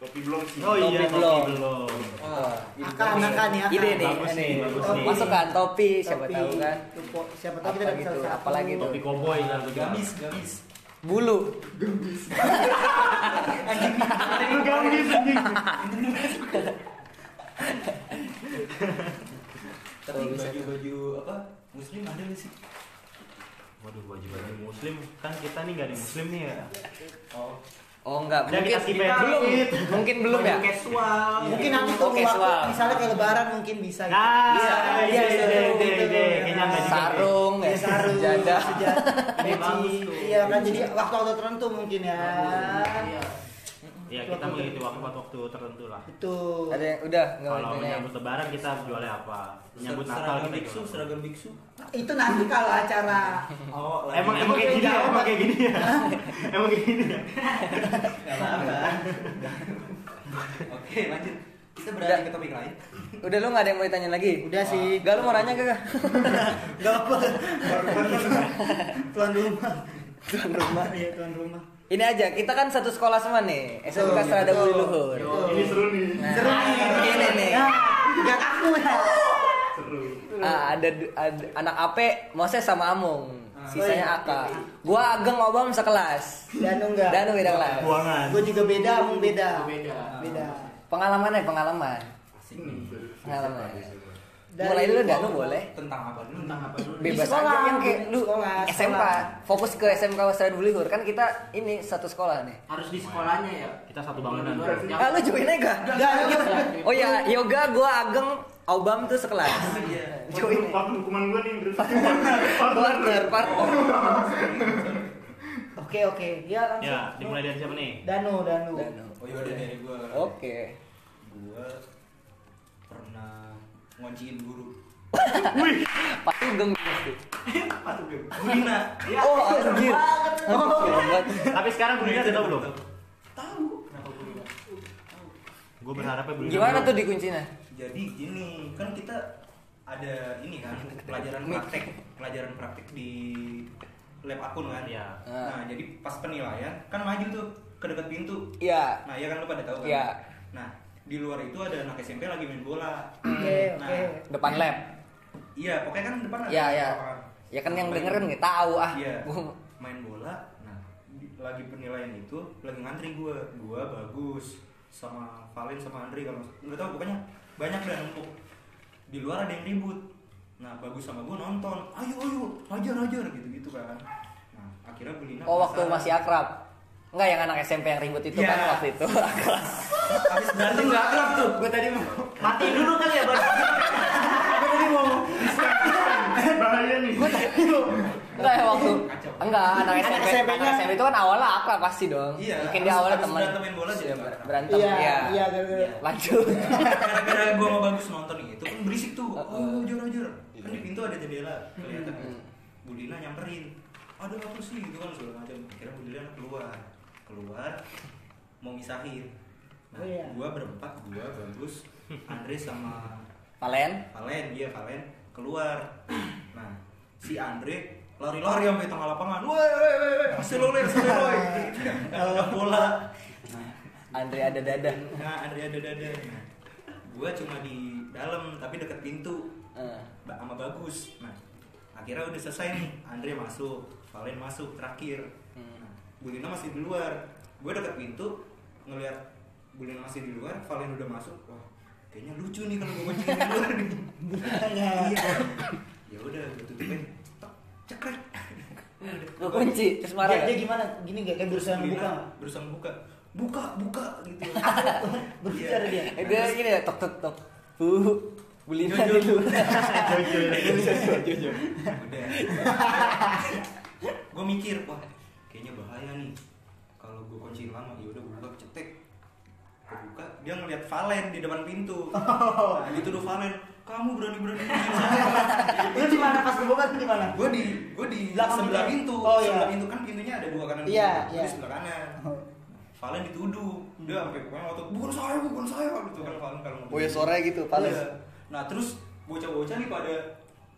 Topi belum sih. Oh iya, Topi belum. belum. Wah, Akan akan ya. Ide nih, Bagus ini. nih, bagus nih. Masukkan topi, siapa Topi. tahu kan. Siapa tahu kita dapat gitu, apalagi tuh. Topi koboi kan gamis gamis Bulu. Lu gamis [LAUGHS] anjing. tapi baju baju apa muslim ada nggak sih Waduh baju baju muslim kan kita nih gak ada muslim nih ya. oh Oh enggak, Dan mungkin kita belum, mungkin belum ya. Casual. Mungkin nanti tunggu waktu casual. misalnya kayak lebaran mungkin bisa. gitu. Nah, Bisa. iya, Iya, iya, iya, gitu. iya, iya. Juga. Sarung, Ya, sarung, sejadah. sejadah, tuh. Iya kan jadi waktu-waktu tertentu mungkin ya. Iya. Ya kita mengikuti waktu-waktu tertentu lah. Itu. Ada yang udah enggak Kalau menyambut lebaran kita jualnya apa? Menyambut Natal seragam kita biksu jual apa? seragam biksu Itu nanti kalau acara oh Emang emang kayak gini ya? Emang kayak gini ya? [LAUGHS] Emang kayak gini ya? Gak apa-apa. Oke, lanjut. Kita beralih ke topik lain. Udah lu nggak ada yang mau ditanya lagi? udah sih. Gak lu mau nanya kagak? Gak apa. Tuan rumah. Tuan rumah. Iya tuan rumah. Ini aja, kita kan satu sekolah semua nih. SMK betul. Budi Luhur. Ini seru nih. Nah, Seru nih. Ini nih. Nah, Gak aku ya. Seru. Ah, ada, ada anak Ape, Moses sama Amung. Sisanya Oh, iya. Aka. Gua Ageng Obam sekelas. Danu enggak? Danu beda kelas. Buangan. Gue juga beda, Amung beda. Beda. Beda. Pengalamannya pengalaman. Pengalaman. Dari- Mulai dulu Danu boleh. Tentang apa dulu? Tentang apa dulu? Bebas sekolah, aja yang kayak lu sekolah, SMK. sekolah. Fokus ke SMK Wasrada Budi Luhur. Kan kita ini satu sekolah nih. Harus di sekolahnya ya. Kita satu bangunan. Ah, lu join aja gak? Enggak, gitu. Oh ya, yoga gua Ageng Obam tuh sekelas. Iya. Join. Waktu hukuman gua nih. Partner, partner. Oke oke. Ya langsung. Ya, dimulai dari siapa nih? Danu, Danu. Danu. Oh iya udah dari gua. Oke. Gua pernah ngonciin guru. Pak Sugeng pasti. Gurina. Oh, anjir. Oh, banget. Tapi sekarang udah tahu belum? Tahu kenapa gurina? Gue berharapnya Bulina. Gimana belum. tuh dikuncinya? Jadi gini, kan kita ada ini kan pelajaran praktek, pelajaran praktek di lab akun kan. Iya. Nah, jadi pas penilaian kan maju tuh ke dekat pintu. Iya. Nah, ya kan lu pada tahu kan. Iya. Nah, di luar itu ada anak SMP lagi main bola. Oke Nah, oke. Depan lab. Iya, pokoknya kan depan ada Iya, iya. lapangan. Ya kan yang Main- dengerin nggak tahu ah. Iya. [LAUGHS] Main bola. Nah, di- lagi penilaian itu lagi ngantri gua. Gua bagus sama Valen sama Andre kalau nggak tahu pokoknya banyak dan numpuk. Di luar ada yang ribut. Nah, bagus sama gua nonton. Ayo ayo, hajar hajar gitu-gitu kan. Nah, akhirnya Bulina Oh, waktu masih akrab. Enggak yang anak SMP yang ribut itu Iya. kan waktu itu. [LAUGHS] Habis berantem nggak akrab tuh. Gue tadi mau Mati dulu kali ya, Bang. Gue tadi mau Bahaya nih. Enggak ya waktu. Enggak, anak SMP. SMP-nya Anak SMP itu kan awalnya akrab pasti dong. Iya, Mungkin dia awalnya habis teman. berantem main bola Iya, akrab. berantem Iya, ya. iya gara-gara. Lanjut. Gara-gara gua sama bagus nonton itu kan berisik tuh. Oh, hajar hajar. Kan di pintu ada jendela kelihatan. kan. Budina nyamperin. Ada apa sih gitu kan segala macam. Kira Budina keluar. Keluar mau misahin. Nah, Oh, iya. gua berempat, gua bagus, Andre sama Valen. Valen, iya Valen keluar. Nah, si Andre lari-lari sampai tengah lapangan. Woi, woi, woi, woi, aseloler, aseloler. [LAUGHS] Ada bola. Andre ada dadah. Nah, Andre ada dada. Nah, gua cuma di dalam tapi deket pintu. Ba- sama bagus. Nah, akhirnya udah selesai nih. Andre masuk, Valen masuk terakhir. Hmm. Nah, Bulina masih di luar. Gue deket pintu ngelihat Bulina masih di luar, Valen udah masuk. Wah, kayaknya lucu nih kalau gue kunci di luar nih. Bukannya. Iya. Ya udah, gue tutupin. Tok, cekrek. Lu kunci terus marah. Dia, dia nggak? gimana? Gini gak kayak berusaha membuka. Berusaha buka. Buka, buka gitu. [LAUGHS] Berbicara dia. Eh, dia gini ya tok tok tok. Uh, Bulina Jojo. dulu. [LAUGHS] udah gue mikir wah kayaknya bahaya nih kalau gue kunci lama ya udah gue buka cetek gue buka dia ngeliat Valen di depan pintu [LAUGHS] nah, dituduh Valen kamu berani berani [LAUGHS] Lu di mana pas kebuka tuh di mana? gue di gue di Belakang sebelah pintu. Oh, iya. sebelah pintu kan pintunya ada dua kanan Iya, iya. di sebelah kanan Valen dituduh dia sampai pokoknya ngotot bukan saya bukan saya gitu kan Valen kalau Oh ya suaranya gitu, Valen. Iya. nah terus bocah-bocah nih pada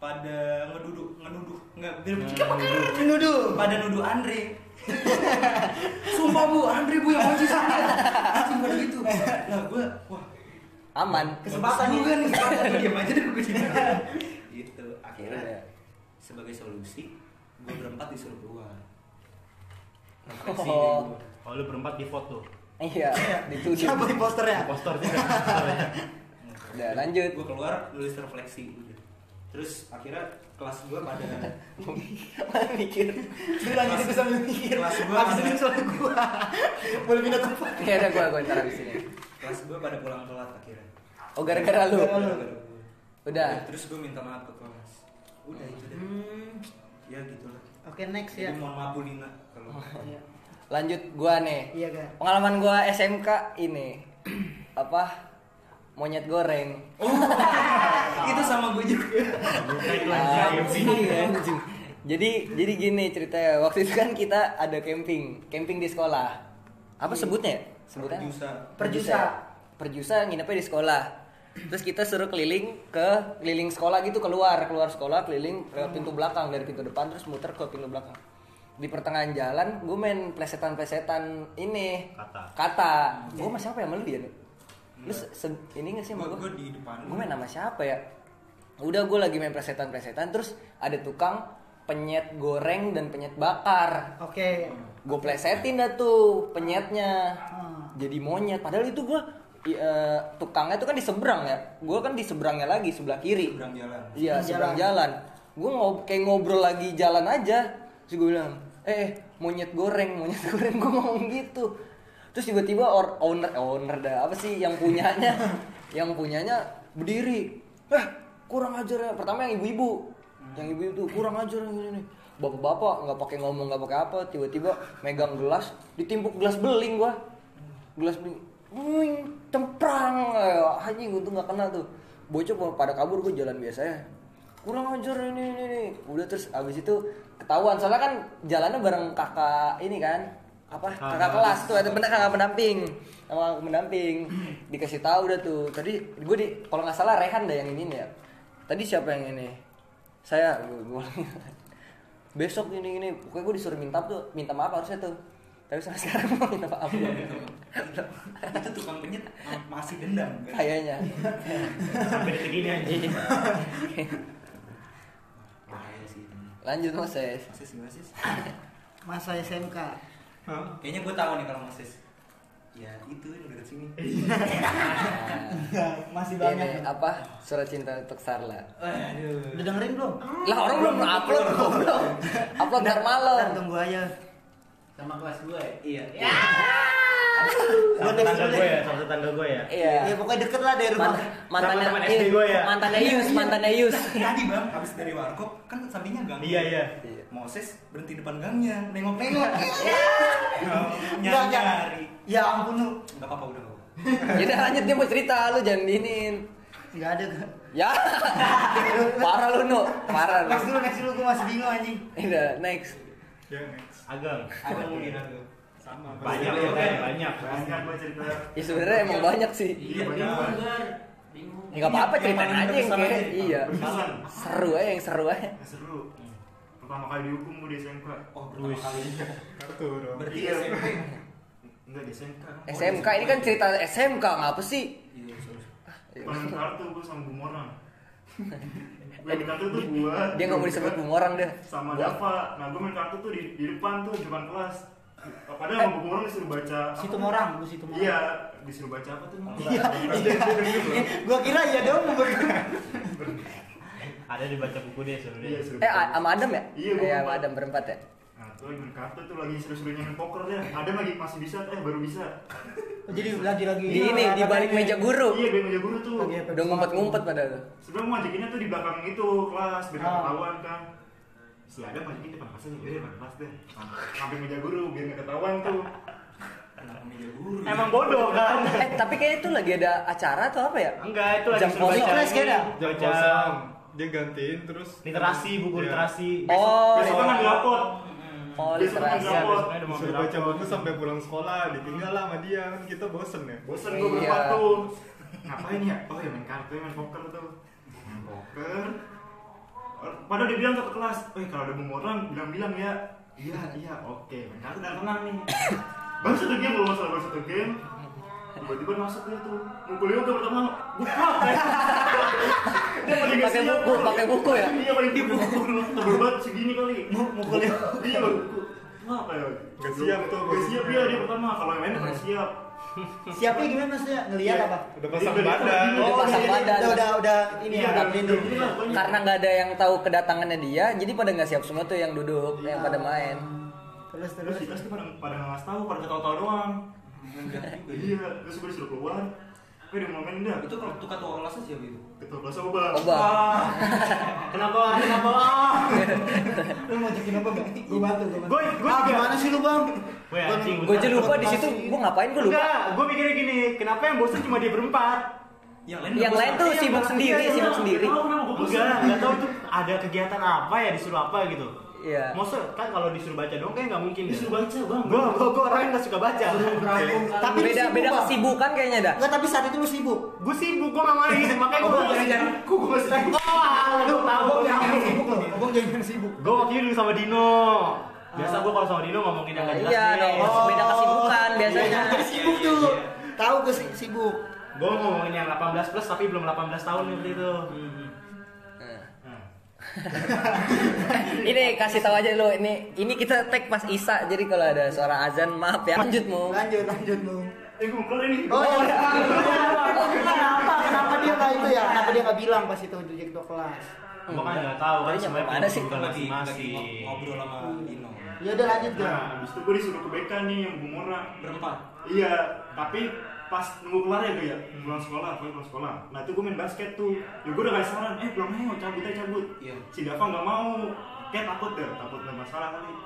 pada ngeduduk ngeduduk nggak dia Nuduh. pada nuduh Andre [LAUGHS] sumpah bu Andre bu yang kunci saya [LAUGHS] anjing pada gitu nah gue wah Aman. Kesempatan nih. juga nih kesempatan diam aja deh gue kunci [LAUGHS] gitu Iya. akhirnya sebagai solusi gue berempat disuruh keluar Refleksi Oh. gua. Oh lu berempat di foto. Iya, dituduh. Siapa di posternya? Poster juga. Udah lanjut. gue keluar nulis refleksi udah terus akhirnya kelas gue pada mikir Lu lanjut itu sambil mikir. Kelas gua Habis ada- ini soal gua. Boleh pindah tempat. ya udah gua gua ntar habis ini kelas gue pada pulang telat akhirnya oh gara-gara lu. Udah. terus gue minta maaf ke kelas udah itu deh Hmm. ya gitulah Oke, next ya. jadi mohon maaf Bu Lina kalau Iya. lanjut gua nih Iya, pengalaman gua SMK ini apa monyet goreng. [LAUGHS] Itu sama gue juga. Anjing, anjing. jadi jadi gini ceritanya. Waktu itu kan kita ada camping camping di sekolah. Apa sebutnya? Ya? sebutnya? Perjusa. Perjusa. perjusa. Nginepnya di sekolah. Terus kita suruh keliling ke keliling sekolah gitu keluar. Keluar sekolah keliling ke pintu belakang dari pintu depan terus muter ke pintu belakang. Di pertengahan jalan gue main plesetan plesetan ini. Kata. kata. Gue sama siapa ya? Sama lu dia nih lu se- se- ini gak sih gue gue di depan. Gue main sama siapa ya? Udah gue lagi main plesetan plesetan terus ada tukang penyet goreng dan penyet bakar. Oke. gue plesetin dah tuh penyetnya. Hmm. jadi monyet. Padahal itu gue tukangnya tuh kan di seberang ya. Gue kan di seberangnya lagi sebelah kiri. Seberang jalan. Iya Seberang seberang jalan. gue ngob kayak ngobrol lagi jalan aja. Terus gue bilang eh eh, monyet goreng monyet [LAUGHS] goreng. Gue ngomong gitu terus tiba-tiba or- owner owner dah apa sih yang punyanya? [LAUGHS] Yang punyanya berdiri. Eh kurang ajar ya. Pertama yang ibu-ibu. Yang ibu-ibu tuh kurang ajar ini nih bapak-bapak nggak pakai ngomong nggak pakai apa tiba-tiba megang gelas ditimpuk gelas beling gua. Gelas beling Wing, temprang Eh, anjing untung nggak kena tuh. Bocah pada kabur gue jalan biasa ya. Kurang ajar ini ini, ini. udah terus abis itu ketahuan. Soalnya kan jalannya bareng kakak ini kan apa? Kakak kelas. tuh ada bener kakak pendamping sama kakak pendamping dikasih tahu udah tuh. Tadi gue di kalau nggak salah Rehan dah yang ini ya. Tadi siapa yang ini? Saya gua, gua- [LAUGHS] besok ini ini. Pokoknya gue disuruh minta tuh minta maaf harusnya tuh. Tapi sampai [LAUGHS] sekarang mau minta maaf. Belum. itu tukang penyet masih dendam kan? Kayaknya. [LAUGHS] Sampai detik ini. Aja. lanjut mas Ses. Gimana sih Masa SMK. Kayaknya gue tahu nih kalau Masis ya itu yang udah sini [LAUGHS] Masih Ini banyak. apa? Surat cinta untuk Sarla. Aduh. Udah dengerin belum? lah orang belum upload belum. upload ntar Ntar malam tunggu aja. sama kelas gue iya. Sama tetangga gue ya, sama tetangga gue ya. iya. Ya pokoknya deket lah dari rumah. Man- mantannya teman SD gue ya. mantannya Yus mantannya Yus. Tadi bang habis dari warkop kan sampingnya gang Iya, iya. Iya. Moses berhenti depan gangnya nengok-nengok Enggak, [LAUGHS] enggak. nyari-nyari Ya ampun lu. nggak apa-apa udah jadi lanjut dia mau cerita lu jangan diinin Enggak ada. Ya [LAUGHS] parah lu nu parah lu Next dulu, next dulu gua masih bingung anjing. udah next Ya next. Ageng. ada mungkin Sama. Banyak ya, banyak. Banyak gua cerita. ya sebenarnya emang banyak sih iya banyak. bingung ya nggak apa-apa ceritain paling aja yang kayak iya seru aja yang seru aja Ya, seru. Pertama kali dihukum gua di SMK. oh pertama kali Kartu dong. berarti Iya. SMP Enggak di SMK. SMK ini kan cerita SMK ngapa sih iya sorry Paling kartu gua sama Bumorang. [LAUGHS] Gue main kartu tuh gua. dia nggak mau disebut bumorang deh sama Dava. Nah, gue main kartu tuh di, di depan tuh, di depan kelas. Padahal sama Bumorang disuruh baca. Situ morang, lu situ morang. Iya, disuruh baca apa tuh? Iya. Gua kira iya dong mau [LAUGHS] Ada dibaca buku dia Iya, sebenarnya. suruh eh baca. sama Adam ya Iya, Iya, sama berempat. Adam berempat ya Nah, tuh lagi main kartu tuh lagi seru-serunya main poker deh. Ada lagi masih bisa, eh baru bisa. Jadi lagi-lagi di ini di balik meja guru Iya, gue meja guru tuh. Lagi udah ngumpet-ngumpet pada tuh Sebenarnya mau ngajakinnya tuh di belakang itu kelas biar Ah. ketahuan kan. Si ada ngajakin depan kelas aja, ya depan kelas deh. Sampai meja guru biar nggak ketahuan tuh. guru Emang bodoh kan? eh tapi kayaknya itu lagi ada acara atau apa ya Enggak, itu lagi Jam kosong. Kelas kayaknya. Jam kosong. Dia gantiin terus literasi, buku Iya. literasi. oh Besok kan ngambil rapot. oh kan literasi. Sebenarnya udah mau Disuruh ambil baca buku sampai pulang sekolah, ditinggal lah sama dia kan kita bosen ya. Bosen gue Iya. berempat tuh. Ngapain ya? Oh ya main kartu, main poker tuh. Main poker. Padahal dia bilang ke kelas, eh kalau ada bumerang bilang-bilang ya. Iya, iya, oke. Main kartu dan tenang nih. [COUGHS] Baru satu game, belum masalah baru satu game. Tiba-tiba masuk dia tuh. Mukul yoga pertama. Buka. [LAUGHS] Dia pakai buku pakai buku ya Iya paling di buku tebel banget segini kali. Mukul yoga. Iya buku. Kenapa ya? Gak siap tuh. Gak siap dia dia pertama. Kalau yang lain udah siap. Siapnya gimana maksudnya? Ngelihat apa? Udah pasang Udah badan. pasang Oh, pasang jadi badan. Udah udah, udah ini Iya, ya, udah pelindung. Pokoknya. Karena nggak ada yang tahu kedatangannya dia, jadi pada nggak siap semua tuh yang duduk, yang pada main. Terus Terus terus. pada pada nggak tahu, pada ketawa-tawa doang. Iya, terus gue disuruh keluar. Gue udah mau main dah. Itu kalau tukar ketua kelasnya siapa itu? Ketua kelas apa bang? Oba. Kenapa? Kenapa? Lu mau ajakin apa bang? Gue bantu, gue. Gue gue Ah, gimana sih lu bang? Gue. Gue aja lupa di situ, gue ngapain gue lupa. Enggak, gue mikirnya gini, kenapa yang bosan cuma dia berempat? Yang lain Yang lain tuh sibuk sendiri, sibuk sendiri. Enggak, enggak tahu tuh ada kegiatan apa ya disuruh apa gitu. Iya. Maksud kan kalau disuruh baca dong kayak nggak mungkin. Disuruh baca bang. Gue gue gue orang yang nggak suka baca. Tapi Beda sibuk, beda Bang. kesibukan kayaknya dah. Enggak, tapi saat itu lu sibuk. Gue sibuk, gue nggak main, [LAUGHS] makanya gue Obong jangan-jangan. Kok gue masih sibuk? Oh, lu tahu gue jangan sibuk loh. Obong jangan sibuk. Gue waktu itu sama Dino. Biasa gue kalau sama Dino ngomongin yang nggak jelas Iya, dong. beda kesibukan biasanya. Iya, jadi sibuk tuh. Tahu gue si- sibuk. Gue ngomongin yang 18 plus tapi belum 18 tahun waktu itu. [LAUGHS] Ini kasih tahu aja lu, ini ini kita tag pas Isa, jadi kalau ada suara azan maaf ya. Lanjut mau. Lanjut, lanjut lu. Eh keluar ini. Oh, iya. Kenapa? Kenapa dia nggak itu ya? Kenapa dia nggak bilang pas itu jadi ketua kelas? Gue kan nggak tahu kan sebenarnya mana sih? lagi lagi ngobrol sama Dino. Ya udah lanjut gak? Nah, habis itu gue disuruh ke BK nih yang Bumora. Berempat. Iya, tapi pas nunggu kelar ya tuh ya, pulang sekolah, pulang pulang sekolah. Nah itu gue main basket tuh, ya gue udah kasih saran, eh pulang ayo, cabut aja cabut. Iya. Si Dava nggak mau, kayak takut deh, takut ada masalah kali.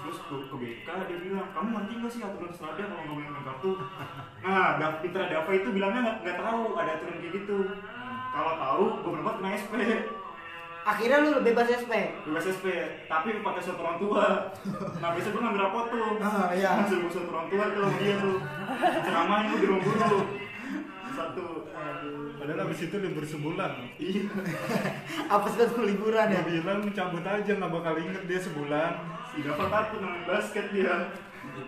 Terus ke, ke BK dia bilang, kamu ngerti nggak sih aturan serada kalau nggak main kartu? [LAUGHS] Nah, Dav, Pitra Dava itu bilangnya nggak nggak tahu ada aturan kayak gitu. Kalau tahu, gue berempat kena SP, Akhirnya lu bebas SP. bebas SP, tapi pakai surat orang tua. Nah besok gue ngambil rapot tuh, Ah, iya. Langsung surat orang tua tuh sama dia tuh. Ceramahnya di ruang guru. Satu. Padahal abis itu libur sebulan. Iya. Apa sih tuh liburan ya? Dia bilang cabut aja nggak bakal inget dia sebulan. Si Dava takut main basket dia.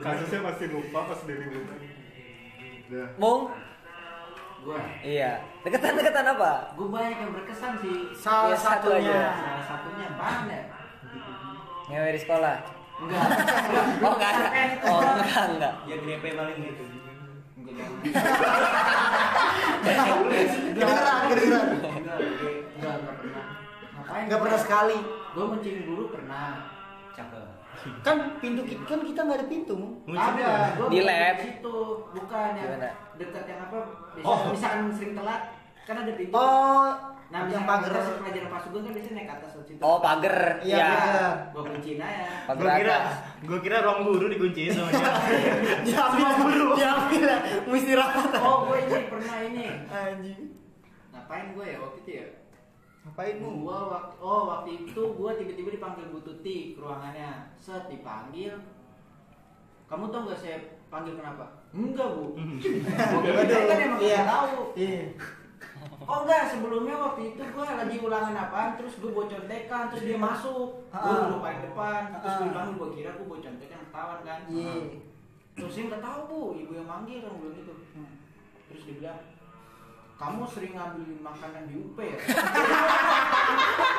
Kasusnya pasti lupa pas di liburan. Udah. Gua, Iya. Deketan-deketan apa? gua banyak yang berkesan sih. Salah Ya, satu satunya. aja. Salah satunya mana? Ngewe di sekolah. Enggak. [LAUGHS] Oh enggak ada. Oh enggak enggak. Ya grepe paling gitu. Enggak. Kedengeran, kedengeran. Enggak, enggak, enggak enggak pernah. Ngapain? Nggak pernah sekali. Gua mencing guru pernah. Kan pintu ki- kan kita nggak ada pintu. Ada, gua Di bukan lab. situ, bukan yang dekat yang apa? Bisa, Oh. misalkan sering telat, kan ada pintu. Oh, Nah, yang misalkan pagar. kita pelajaran pas juga kan biasanya naik ke atas situ. Oh pagar. Iya, Iya. pagar. Gua kunciin aja. Pagar Gue kira, atas. gue kira ruang guru dikunci sama dia. [LAUGHS] Diambil dulu. Diambil lah. Mau istirahat. Oh, gue ini pernah ini. Anjing. Ngapain gue ya waktu itu ya? Ngapain mu? Gua waktu oh waktu itu gua tiba-tiba dipanggil Bu Tuti ke ruangannya. Set dipanggil. Kamu tau gak saya panggil kenapa? Enggak, Bu. [LAUGHS] Gua kira kan emang Iya. tahu. Iya. Oh enggak, sebelumnya waktu itu gua lagi ulangan apaan terus gua bawa contekan terus dia masuk. Gua dulu paling depan terus gua bilang gua kira gua bawa contekan ketahuan kan. Iya. Terus dia nggak tahu bu, ibu yang manggil orang bilang gitu. Terus dia bilang, kamu sering ngambilin makanan di UP ya? [LAUGHS]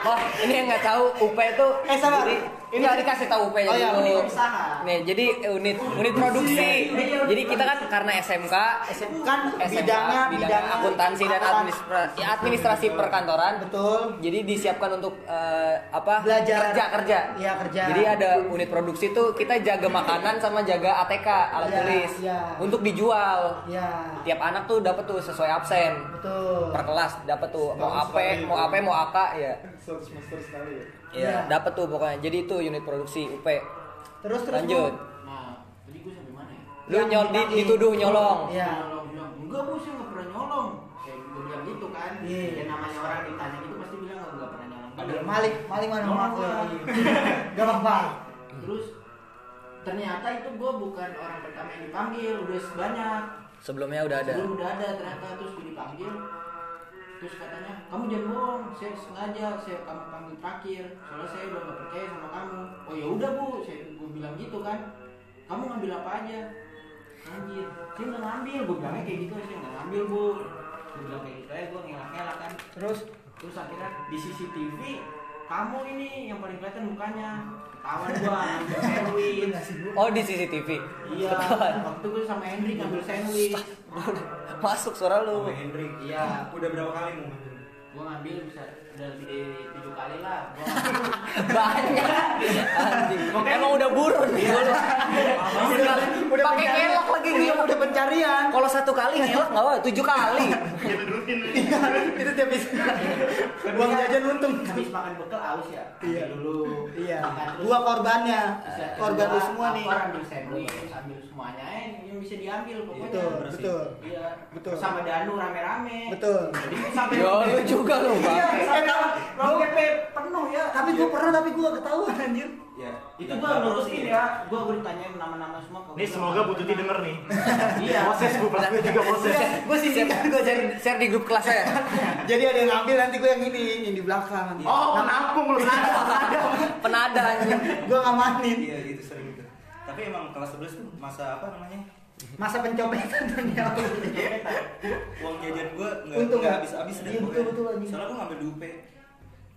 Oh, ini yang nggak tahu UP itu Eh, sabar. Jadi, ini harus dikasih tahu UP nya Oh, iya, dulu. unit usaha. Nih, jadi unit unit produksi. Jadi kita kan karena SMK SM kan SMK, bidangnya bidangnya akuntansi dan akuntan- administrasi, administrasi perkantoran. Betul. Jadi disiapkan untuk eh, apa? Belajar. kerja kerja. Iya, kerja. Jadi ada unit produksi tuh kita jaga makanan sama jaga ATK alat Iya, tulis iya. untuk dijual. Ya. Tiap anak tuh dapat tuh sesuai absen Betul. per kelas dapat tuh mau AP, mau AP, mau AK ya. Satu semester sekali ya. Iya, Iya. dapat tuh pokoknya. Jadi itu unit produksi UP. Terus terus. Lanjut. Bu. Nah, tadi gue sampai mana ya? Lu nyol di, dituduh nyolong. Iya. Nyolong enggak bu, saya nggak pernah nyolong. Kayak gue bilang gitu kan. Iya. Ya namanya orang ditanya gitu pasti bilang "Oh, nggak pernah nyolong. Ada maling, maling mana gua. Gak apa-apa. Terus ternyata itu gue bukan orang pertama yang dipanggil, udah banyak. Sebelumnya udah ada. Sebelum udah ada ternyata terus gue dipanggil. Terus katanya kamu jangan bohong saya sengaja saya kamu panggil terakhir. Soalnya saya udah gak percaya sama kamu. Oh ya udah bu. Saya gue bilang gitu kan. Kamu ngambil apa aja? Anjir saya nggak ngambil. Gue bilangnya kayak gitu saya nggak ngambil bu. Gue bilang kayak gitu aja gue ngelak ngelak kan. Terus? Terus akhirnya di CCTV kamu ini yang paling kelihatan mukanya ketahuan gua ngambil sandwich Oh di CCTV. iya Ketahuan. waktu gua sama Hendrik ngambil sandwich Masuk suara lu. Sama Hendrik. iya Udah berapa kali mau ngambil? gua ngambil bisa udah lebih dari tujuh kali lah gua Banyak. Anjing. Emang udah burun nih. Udah Pakai pencarian. kelok lagi Iya, gitu. udah pencarian. Kalau satu kali ngelak nggak apa, tujuh kali. Jadi rutin. Iya, itu tiap bisa. Uang jajan untung. habis makan bekal aus ya Iya. Dulu Iya. Gua korbannya. Korban lu semua nih. ambil sandwich ambil semuanya yang bisa diambil pokoknya Betul, bersih. betul. iya Betul. sama Danu rame-rame Betul. jadi sampai [LAUGHS] Yo, lu juga lu, Bang. iya Eh, sampai ruang PP penuh ya Tapi gua pernah tapi gua ketahuan anjir. Ya. itu gua lurusin ya gua gua ditanyain nama-nama semua Nih semoga Bu Tuti denger nih. [LAUGHS] iya Proses gue juga proses. Gua sih gua jadi share di grup kelas saya. [LAUGHS] jadi ada yang ngambil nanti gua yang ini yang di belakang. Oh, penampung lu penada. Penada anjing. Gua ngamanin. Iya gitu sering gitu. Tapi emang kelas 11 tuh masa apa namanya? Masa pencopetan ternyata. Uang jajan gua nggak nggak? habis-habis deh. Iya, betul, betul, anjing. Soalnya gua ngambil di UP.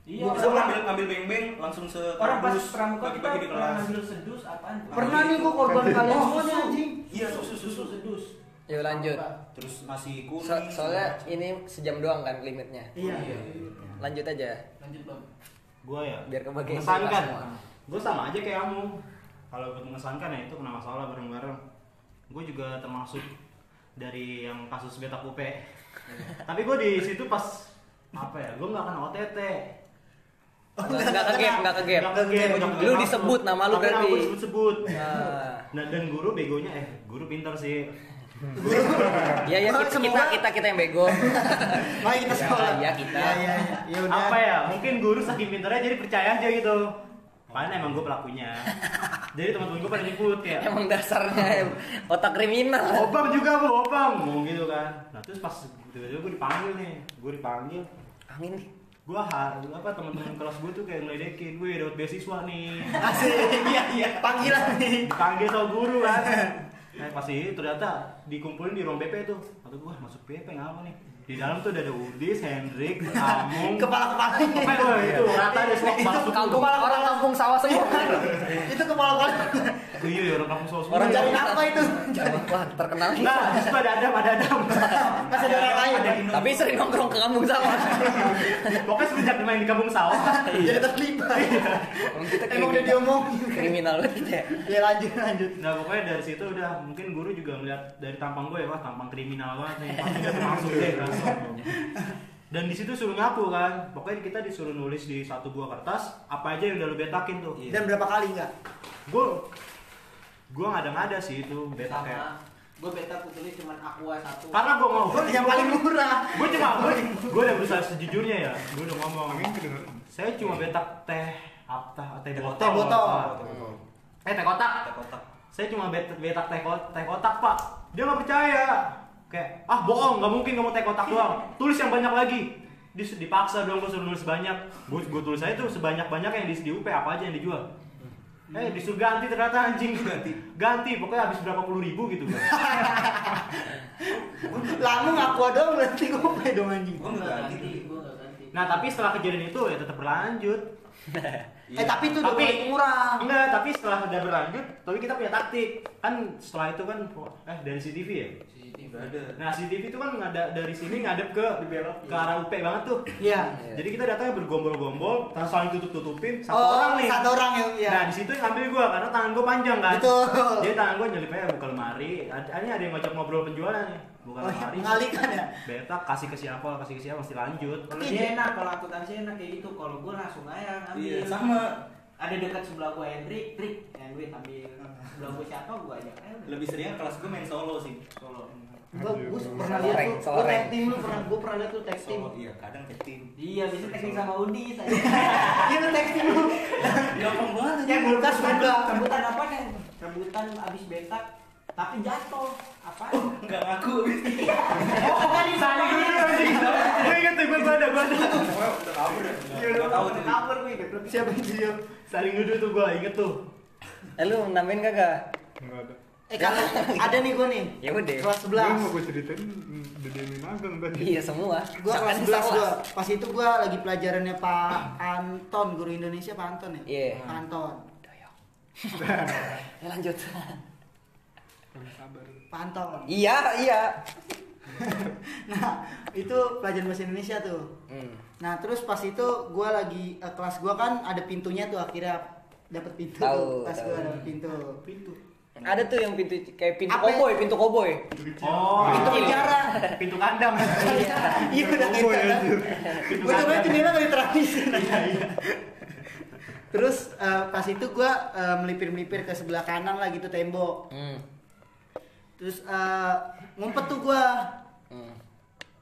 iya Gua bisa ngambil ngambil beng-beng langsung se orang pas pramuka kita bagi-bagi di pernah kelas. ngambil sedus apaan tuh? Pernah nih gua korban kalian semuanya anjing. Iya susu susu sedus Yuk lanjut. Terus nasi kuning. So- soalnya ini sejam doang kan limitnya. Iya. Lanjut aja. lanjut bang Gue ya. Biar kebagian mengesankan. semua. Gue sama aja kayak kamu. Kalau buat mengesankan ya itu kena masalah bareng-bareng. Gue juga termasuk dari yang kasus betak UP. Tapi gue di situ pas apa ya? Gue nggak kena OTT. Enggak enggak ke gap, enggak ke gap. Nggak ke game, nggak ke Lu disebut nama lu berarti. nama gue disebut-sebut. Nah. Nah, dan guru begonya eh guru pintar sih. Iya [LAUGHS] ya Oh, kita, kita kita kita yang bego. Mari kita Ya, sekolah. iya, kita. Iya, iya, iya. Ya udah. Apa ya? Mungkin guru saking pintarnya jadi percaya aja gitu. Padahal emang gue pelakunya. Jadi teman-teman gue pada nyebut ya. Emang dasarnya otak kriminal. Obam juga bu, obam, ngomong gitu kan. Nah terus pas tiba-tiba gue dipanggil nih, gue dipanggil, Angin nih. gue har, apa teman-teman kelas gue tuh kayak ngeledekin, gue dapat beasiswa nih, Asik. Iya, iya. Panggilan nih. dipanggil sama guru kan. Nah pas itu ternyata dikumpulin di ruang BP tuh, atau gue masuk BP ngapa nih? Di dalam tuh udah ada Udis, Hendrik, [LAUGHS] Amung, Kepala-kepalanya. apa gue itu rata deh semua kepala. Kampung orang kampung sawah semua. [LAUGHS] Itu kepala-kepala. Iya ya orang kampung semua. Orang Cari kampung- apa itu? Wah, terkenal. Nah, di situ ada Adam, ada Adam. Masih ada orang lain. Tapi sering nongkrong ke kampung sawah. Pokoknya semenjak main di kampung sawah. Jadi terlibat. Emang kita Emang udah kriminal, diomongin. kriminal banget kita ya. Ya lanjut lanjut. Nah pokoknya dari situ udah mungkin guru juga melihat dari tampang gue wah tampang kriminal banget nih pasti gak termasuk deh langsung. Dan di situ suruh nyapu kan, pokoknya kita disuruh nulis di satu buah kertas apa aja yang udah lu betakin tuh. Iya. Dan berapa kali enggak? Gue gue nggak ada ngada sih itu betak ya. sama gue beta aku tulis cuma aqua satu Karena gue mau, [LAUGHS] Yang paling murah. gue cuma gue gue udah berusaha sejujurnya ya, gue udah ngomong. Saya cuma betak teh apa teh botol. Teh botol. Eh teh kotak. Kita kotak. saya cuma bet betak teh kotak, teh kotak pak dia nggak percaya kayak ah bohong nggak mungkin kamu teh kotak doang tulis yang banyak lagi dipaksa dong gue suruh nulis banyak gue gue tulis aja tuh sebanyak banyak yang di, di UP apa aja yang dijual eh disuruh ganti ternyata anjing Ganti. ganti pokoknya habis berapa puluh ribu gitu kan [LAUGHS] Lamu ngaku dong berarti gue dong anjing. Gua gue ganti. nah tapi setelah kejadian itu ya tetap berlanjut Eh tapi itu udah Tapi- paling murah. enggak tapi setelah udah berlanjut tapi kita punya taktik kan setelah itu kan eh dari CCTV ya ada. Nah CCTV itu kan ada dari sini ngadep ke ke arah UP banget tuh. Iya. Jadi kita datangnya bergombol-gombol, terus saling tutup-tutupin satu Oh, orang nih. satu orang yang iya. Nah di situ yang ngambil gua karena tangan gua panjang kan. Betul. Jadi tangan gua nyelipnya buka lemari. Ini ada yang ngajak ngobrol penjualan nih. Buka Oh, iya, lemari. mengalihkan ya? Beta kasih ke siapa, kasih ke siapa, mesti lanjut. kalau dia enak kalau akuntansi enak kayak gitu kalau gue langsung aja ngambil Iya, sama. ada dekat sebelah gue Hendrik Trik duit ambil sebelah gue siapa gue ajak aja udah. Lebih sering kelas gue main solo sih. solo Gua, gua pernah lihat tuh, gua tag team lu pernah, gua pernah lihat tuh tag team. Iya kadang ke tim. iya bisa teknik sama Udi saya [LAUGHS] Iya tuh tag team lu. Gampang banget. Yang kulkas juga. rebutan apa nih rebutan abis bentak tapi jatuh apa Enggak ngaku. oh kan Saling dulu. Gue inget tuh gue ada, gue ada. Udah kabur ya. Iya, tuh. kabur gue inget Siapa itu dia? Saling dulu tuh gue inget tuh. Eh lu nambahin kagak? Enggak ada. Eh kalau [LAUGHS] ada nih gue nih. Ya udah. Kelas Gue mau 11. gue ceritain Dedenin Ageng tadi. Iya semua. Gua Kan kelas 11 sekelas. gua. Pas itu gua lagi pelajarannya Pak Anton, guru Indonesia Pak Anton ya? Iya. Pak Anton. [LAUGHS] Ya lanjut. Pak Anton. Iya, iya. [LAUGHS] Nah, itu pelajaran bahasa Indonesia tuh. Hmm. Nah, terus pas itu gua lagi eh, kelas gua kan ada pintunya tuh akhirnya dapat pintu Tahu, tahu. gua dapat pintu. Pintu. Ada tuh yang pintu kayak pintu Apa ya? koboy, pintu koboy. Oh, Pintu penjara. pintu kandang. Iya udah kayak sana. Betul-betul jendela dari tradisi. Terus eh, pas itu gua eh, melipir-melipir ke sebelah kanan lah gitu tembok. Hmm. Terus eh, ngumpet tuh gua. Hmm.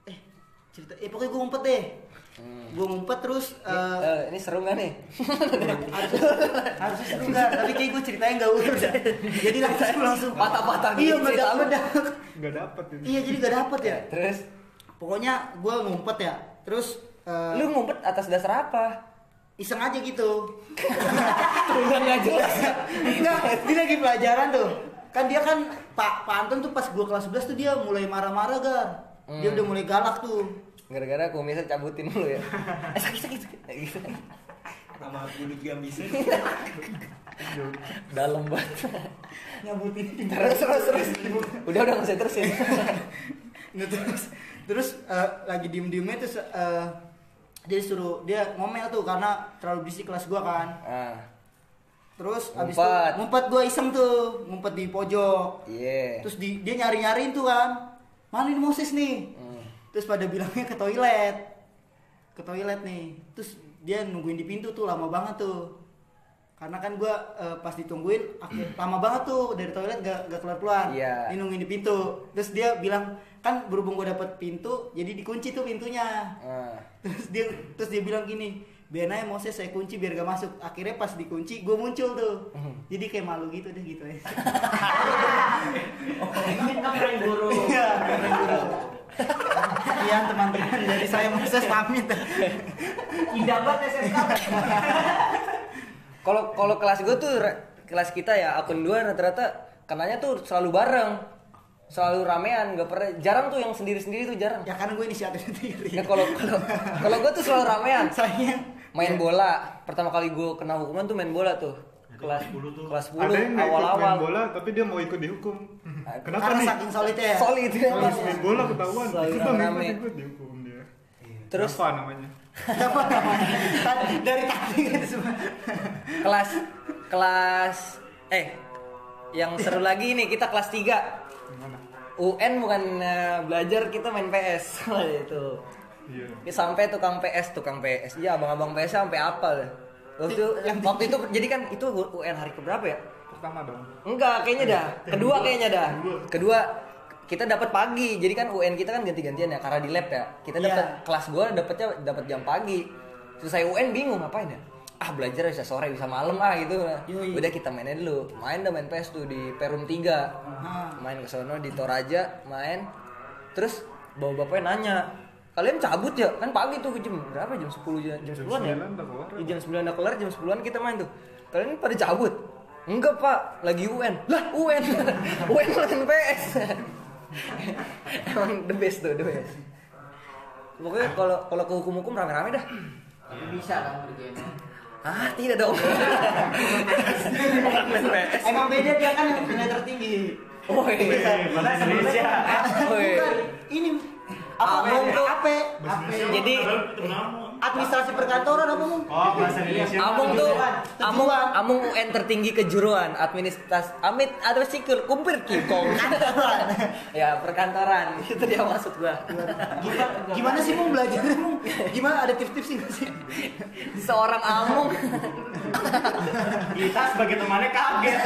Eh, cerita eh pokoknya gua ngumpet deh. Hmm. Gua ngumpet terus eh, Eh, ini seru gak nih? harusnya harusnya seru kan tapi kayak gue ceritanya nggak urut jadi langsung langsung Patah-patah iya gitu cerita lu. meledak Gak dapet ini. iya jadi gak dapet ya Terus pokoknya gue ngumpet ya terus eh, lu ngumpet atas dasar apa? iseng aja gitu Udah nggak jelas. enggak dia lagi pelajaran tuh kan dia kan Pak Pak Anton tuh pas gue kelas 11 tuh dia mulai marah-marah gar dia Hmm. udah mulai galak tuh Gara-gara kumisnya cabutin dulu ya. Eh [LAUGHS] sakit sakit sakit. Gitu. Sama bulu juga bisa. [LAUGHS] Dalam banget. nyabutin Terus terus terus. Udah udah nggak usah terusin. [LAUGHS] Nah, terus terus eh, lagi diem diemnya terus eh, dia suruh dia ngomel tuh karena terlalu berisik kelas gua kan Ah, terus abis itu ngumpet gua iseng tuh ngumpet di pojok iya. terus di, dia nyari nyariin tuh kan mana ini Moses nih Hmm. Terus pada bilangnya ke toilet. Ke toilet nih. Terus dia nungguin di pintu tuh lama banget tuh. Karena kan gua eh, pas ditungguin akhir- [CLEARS THROAT] lama banget tuh dari toilet gak, gak keluar keluar Iya. dia nungguin di pintu. Terus dia bilang kan berhubung gua dapet pintu jadi dikunci tuh pintunya. Ah. terus dia terus dia bilang gini biar aja Moses saya kunci biar gak masuk. Akhirnya pas dikunci gue muncul tuh. [LAUGHS] Jadi kayak malu gitu deh gitu aja. [LAUGHS] Keren guru. Iya, keren guru. Sekian teman-teman dari saya Moses pamit. Indah banget SSK. Kalau kalau kelas gue tuh kelas kita ya akun dua rata-rata kenanya tuh selalu bareng. Selalu ramean, nggak pernah jarang tuh yang sendiri-sendiri tuh jarang. Ya karena gue inisiatif sendiri. Ya kalau kalau kalau gue tuh selalu ramean. Saya Main bola. Pertama kali gue kena hukuman tuh main bola tuh. Kelas 10 tuh. Kelas 10 Ada yang awal-awal. bola tapi dia mau ikut dihukum. Kenapa karena nih? saking solidnya ya. Solid ya. Pas main bola ketahuan. Ikut bang, rame. ikut, ikut dihukum dia. Terus apa namanya? Apa namanya? Tadi- Dari tadi gitu semua. kelas kelas eh yang seru lagi nih kita kelas 3 Gimana? UN bukan eh, belajar kita main PS [LAUGHS] itu Iya. Ya, sampai tukang PS tukang PS ya abang-abang PS sampai apa lah waktu itu waktu itu jadi kan itu UN hari keberapa ya? Pertama dong. enggak kayaknya dah. Kedua. Kayaknya dah. Kedua. Kita dapat pagi. Jadi kan UN kita kan ganti-gantian ya karena di lab ya. Kita Iya. dapat kelas gua dapatnya dapat jam pagi. Selesai UN bingung ngapain ya? Ah belajar bisa sore bisa malam ah gitu. Udah kita mainnya dulu. Main dah main PS tuh di Perum 3 Aha. main ke sono di Toraja main. Terus bawa bapaknya nanya kalian cabut ya? Kan pagi tuh jam berapa? Jam 10 jam, jam 10 an ya? 9 udah keluar. Iya, jam 9 udah kelar jam 10 an kita main tuh. Kalian pada cabut? Enggak pak. Lagi UN lah UN UN [LAUGHS] main PS [LAUGHS] emang the best tuh the best. Pokoknya kalau kalau ke hukum hukum rame rame dah. Tapi bisa kan kerjanya. ah tidak dong. [LAUGHS] Emang beda dia kan yang tertinggi. oh iya. Indonesia. oh iya Bukan, ini apa tuh- AP, AP. jadi administrasi perkantoran apa mong? Oh, bahasa Indonesia. Amung tuh. Amung Amung UN tertinggi kejuruan administras amit atau sikul kumpir kikong [LAUGHS] ya perkantoran itu dia maksud gua Gimana, gimana sih mong belajarnya mong? Gimana ada tips-tips sih sih? seorang Amung Kita sebagai temannya kaget.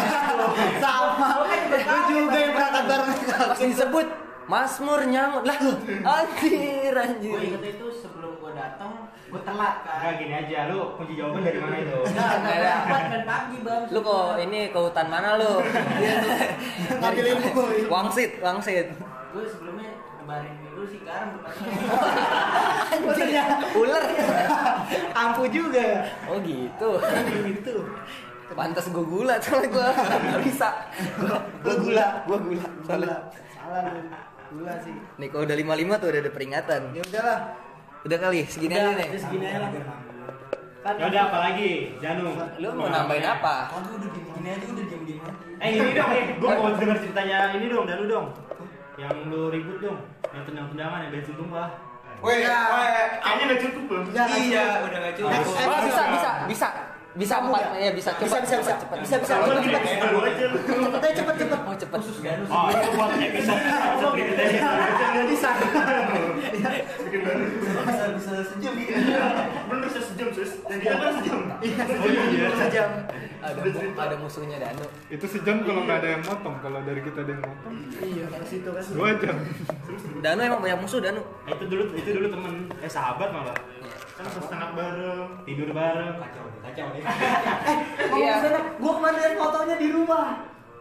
Sama, lu juga yang berangkat bareng. pas disebut Masmur nyangut lah anjir Gue anjir inget itu sebelum gue datang, gue telat Enggak kan. gini aja, lu kunci jawaban dari mana itu? Enggak, enggak berangkat main pagi bang. lu kok ini ke hutan mana lu Ngambil ilmu. wangsit wangsit Gue sebelumnya nebarin dulu sih garam anjir ular Ampuh juga. oh gitu Gitu. Pantas gue gula soalnya gue bisa. Gue gula, gue gula. Salah lu. Gula sih. Nih kalau udah 55 tuh udah ada peringatan. Ya udahlah. Udah kali, segini Udah, aja nih. udah segini aja lah. Kan Ya udah apa lagi? Janu. Lu mau nambahin apa? Aduh udah gini aja udah diem diem Eh ini dong, eh, gue mau denger ceritanya ini dong, Danu dong. Yang lu ribut dong, yang tendang-tendangan yang bensin tumpah. Weh, Ya. Kayaknya nggak cukup belum? Iya, cukup. udah gak cukup. Oh, bisa, bisa, bisa. Bisa empat, ya? bisa. Coba, Bisa, bisa, bisa. cepat, Bisa, bisa. cepat. Cepet aja, cepet, cepet. Oh cepet. Oh, itu buat episode [LAUGHS] berikutnya. Nggak bisa. Bisa bisa sejam Bener saya sejam sis. Yang kita kan sejam. Oh iya, sejam. Ada ada musuhnya Danu. Itu sejam kalau nggak ada yang motong. Kalau dari kita ada yang motong, Iya, ke situ kan. dua jam. Danu emang banyak musuh Danu. Itu dulu itu dulu temen eh sahabat malah. Kan setengah bareng. Tidur bareng. Kacau deh, kacau deh. [LAUGHS] Ngomong Iya. stand up, gua kemarin fotonya di rumah.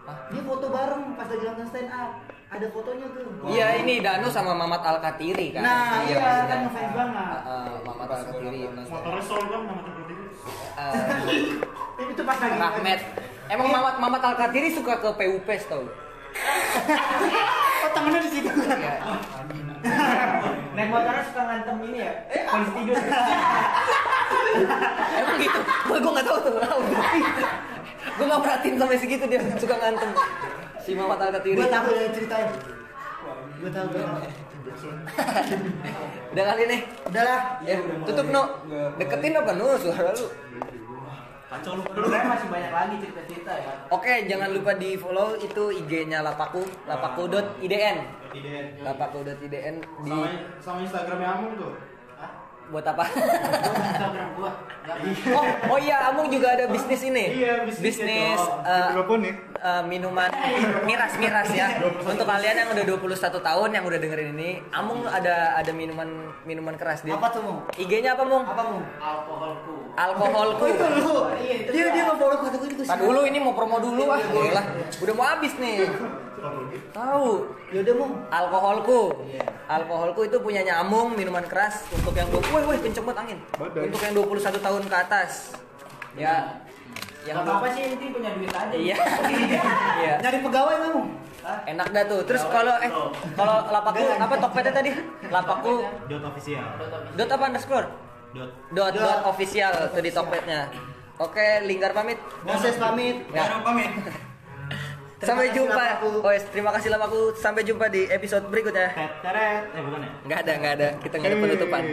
Dia foto bareng pas lagi nonton stand up. Ada fotonya tuh. Iya ini Danu sama Mamat Alkatiri kan. Nah, iya, maksudnya. kan ngefans banget. Ah, ah, Mamat Alkatiri. Motornya sol kan nama tempat itu. Eh, Itu pas lagi. Rahmat. Emang Mamat Mamat Alkatiri suka ke PUPS tau? [LAUGHS] Tangannya di situ kan. Naik motornya suka ngantem ini ya. Polisi tidur. [LAUGHS] Emang gitu? Gue gue nggak tahu tuh. gue nggak perhatiin sampai segitu dia suka ngantem. Si Mamat Alkatiri. Gua tahu ya ceritain. Gua tahu, gua tahu. Udah kali nih. Udahlah. Ya, tutup no. Deketin apa no suara lu? Kacau lu. Sebenarnya masih banyak lagi cerita-cerita ya. Oke, jangan lupa di follow itu IG-nya Lapaku, lapaku.idn. Tidak. Lapaku.idn di Sama sama Instagramnya Amung tuh. Buat apa? Instagram gua. oh, oh iya, Amung juga ada bisnis ini. Iya, Bisnis eh, Hidroponik. eh, minuman miras miras ya. Untuk kalian yang udah 21 tahun yang udah dengerin ini, Amung ada ada minuman minuman keras dia. Apa tuh, Mung? IG-nya apa, Mung? Apa, Mung? Alkoholku. Alkoholku. Oh, itu lu. Iya, itu Dia dia nge-follow kata gua itu. Tar dulu ini mau promo dulu ah. Udah mau habis nih. Tahu. Ya udah, Mung. Alkoholku. Alkoholku itu punyanya Amung, minuman keras untuk yang dua woi woi kenceng banget angin. Badai. Untuk yang 21 tahun ke atas. Ya. Yang Yang apa sih yang penting punya duit aja. Iya. [LAUGHS] Iya. Nyari pegawai Mung? Enak dah tuh. Terus kalau eh kalau lapaku apa Tokpednya tadi? Lapaku Dot official. dot apa underscore? Dot. Dot Dot. dot official tuh di Tokpednya. Oke, Linggar pamit. Moses pamit. Ya. Jangan pamit. Sampai jumpa. Oh, yes, terima kasih Lapaku. Sampai jumpa di episode berikutnya. Teret. Eh bukan ya? Nggak ada, nggak ada. Kita nggak ada penutupan.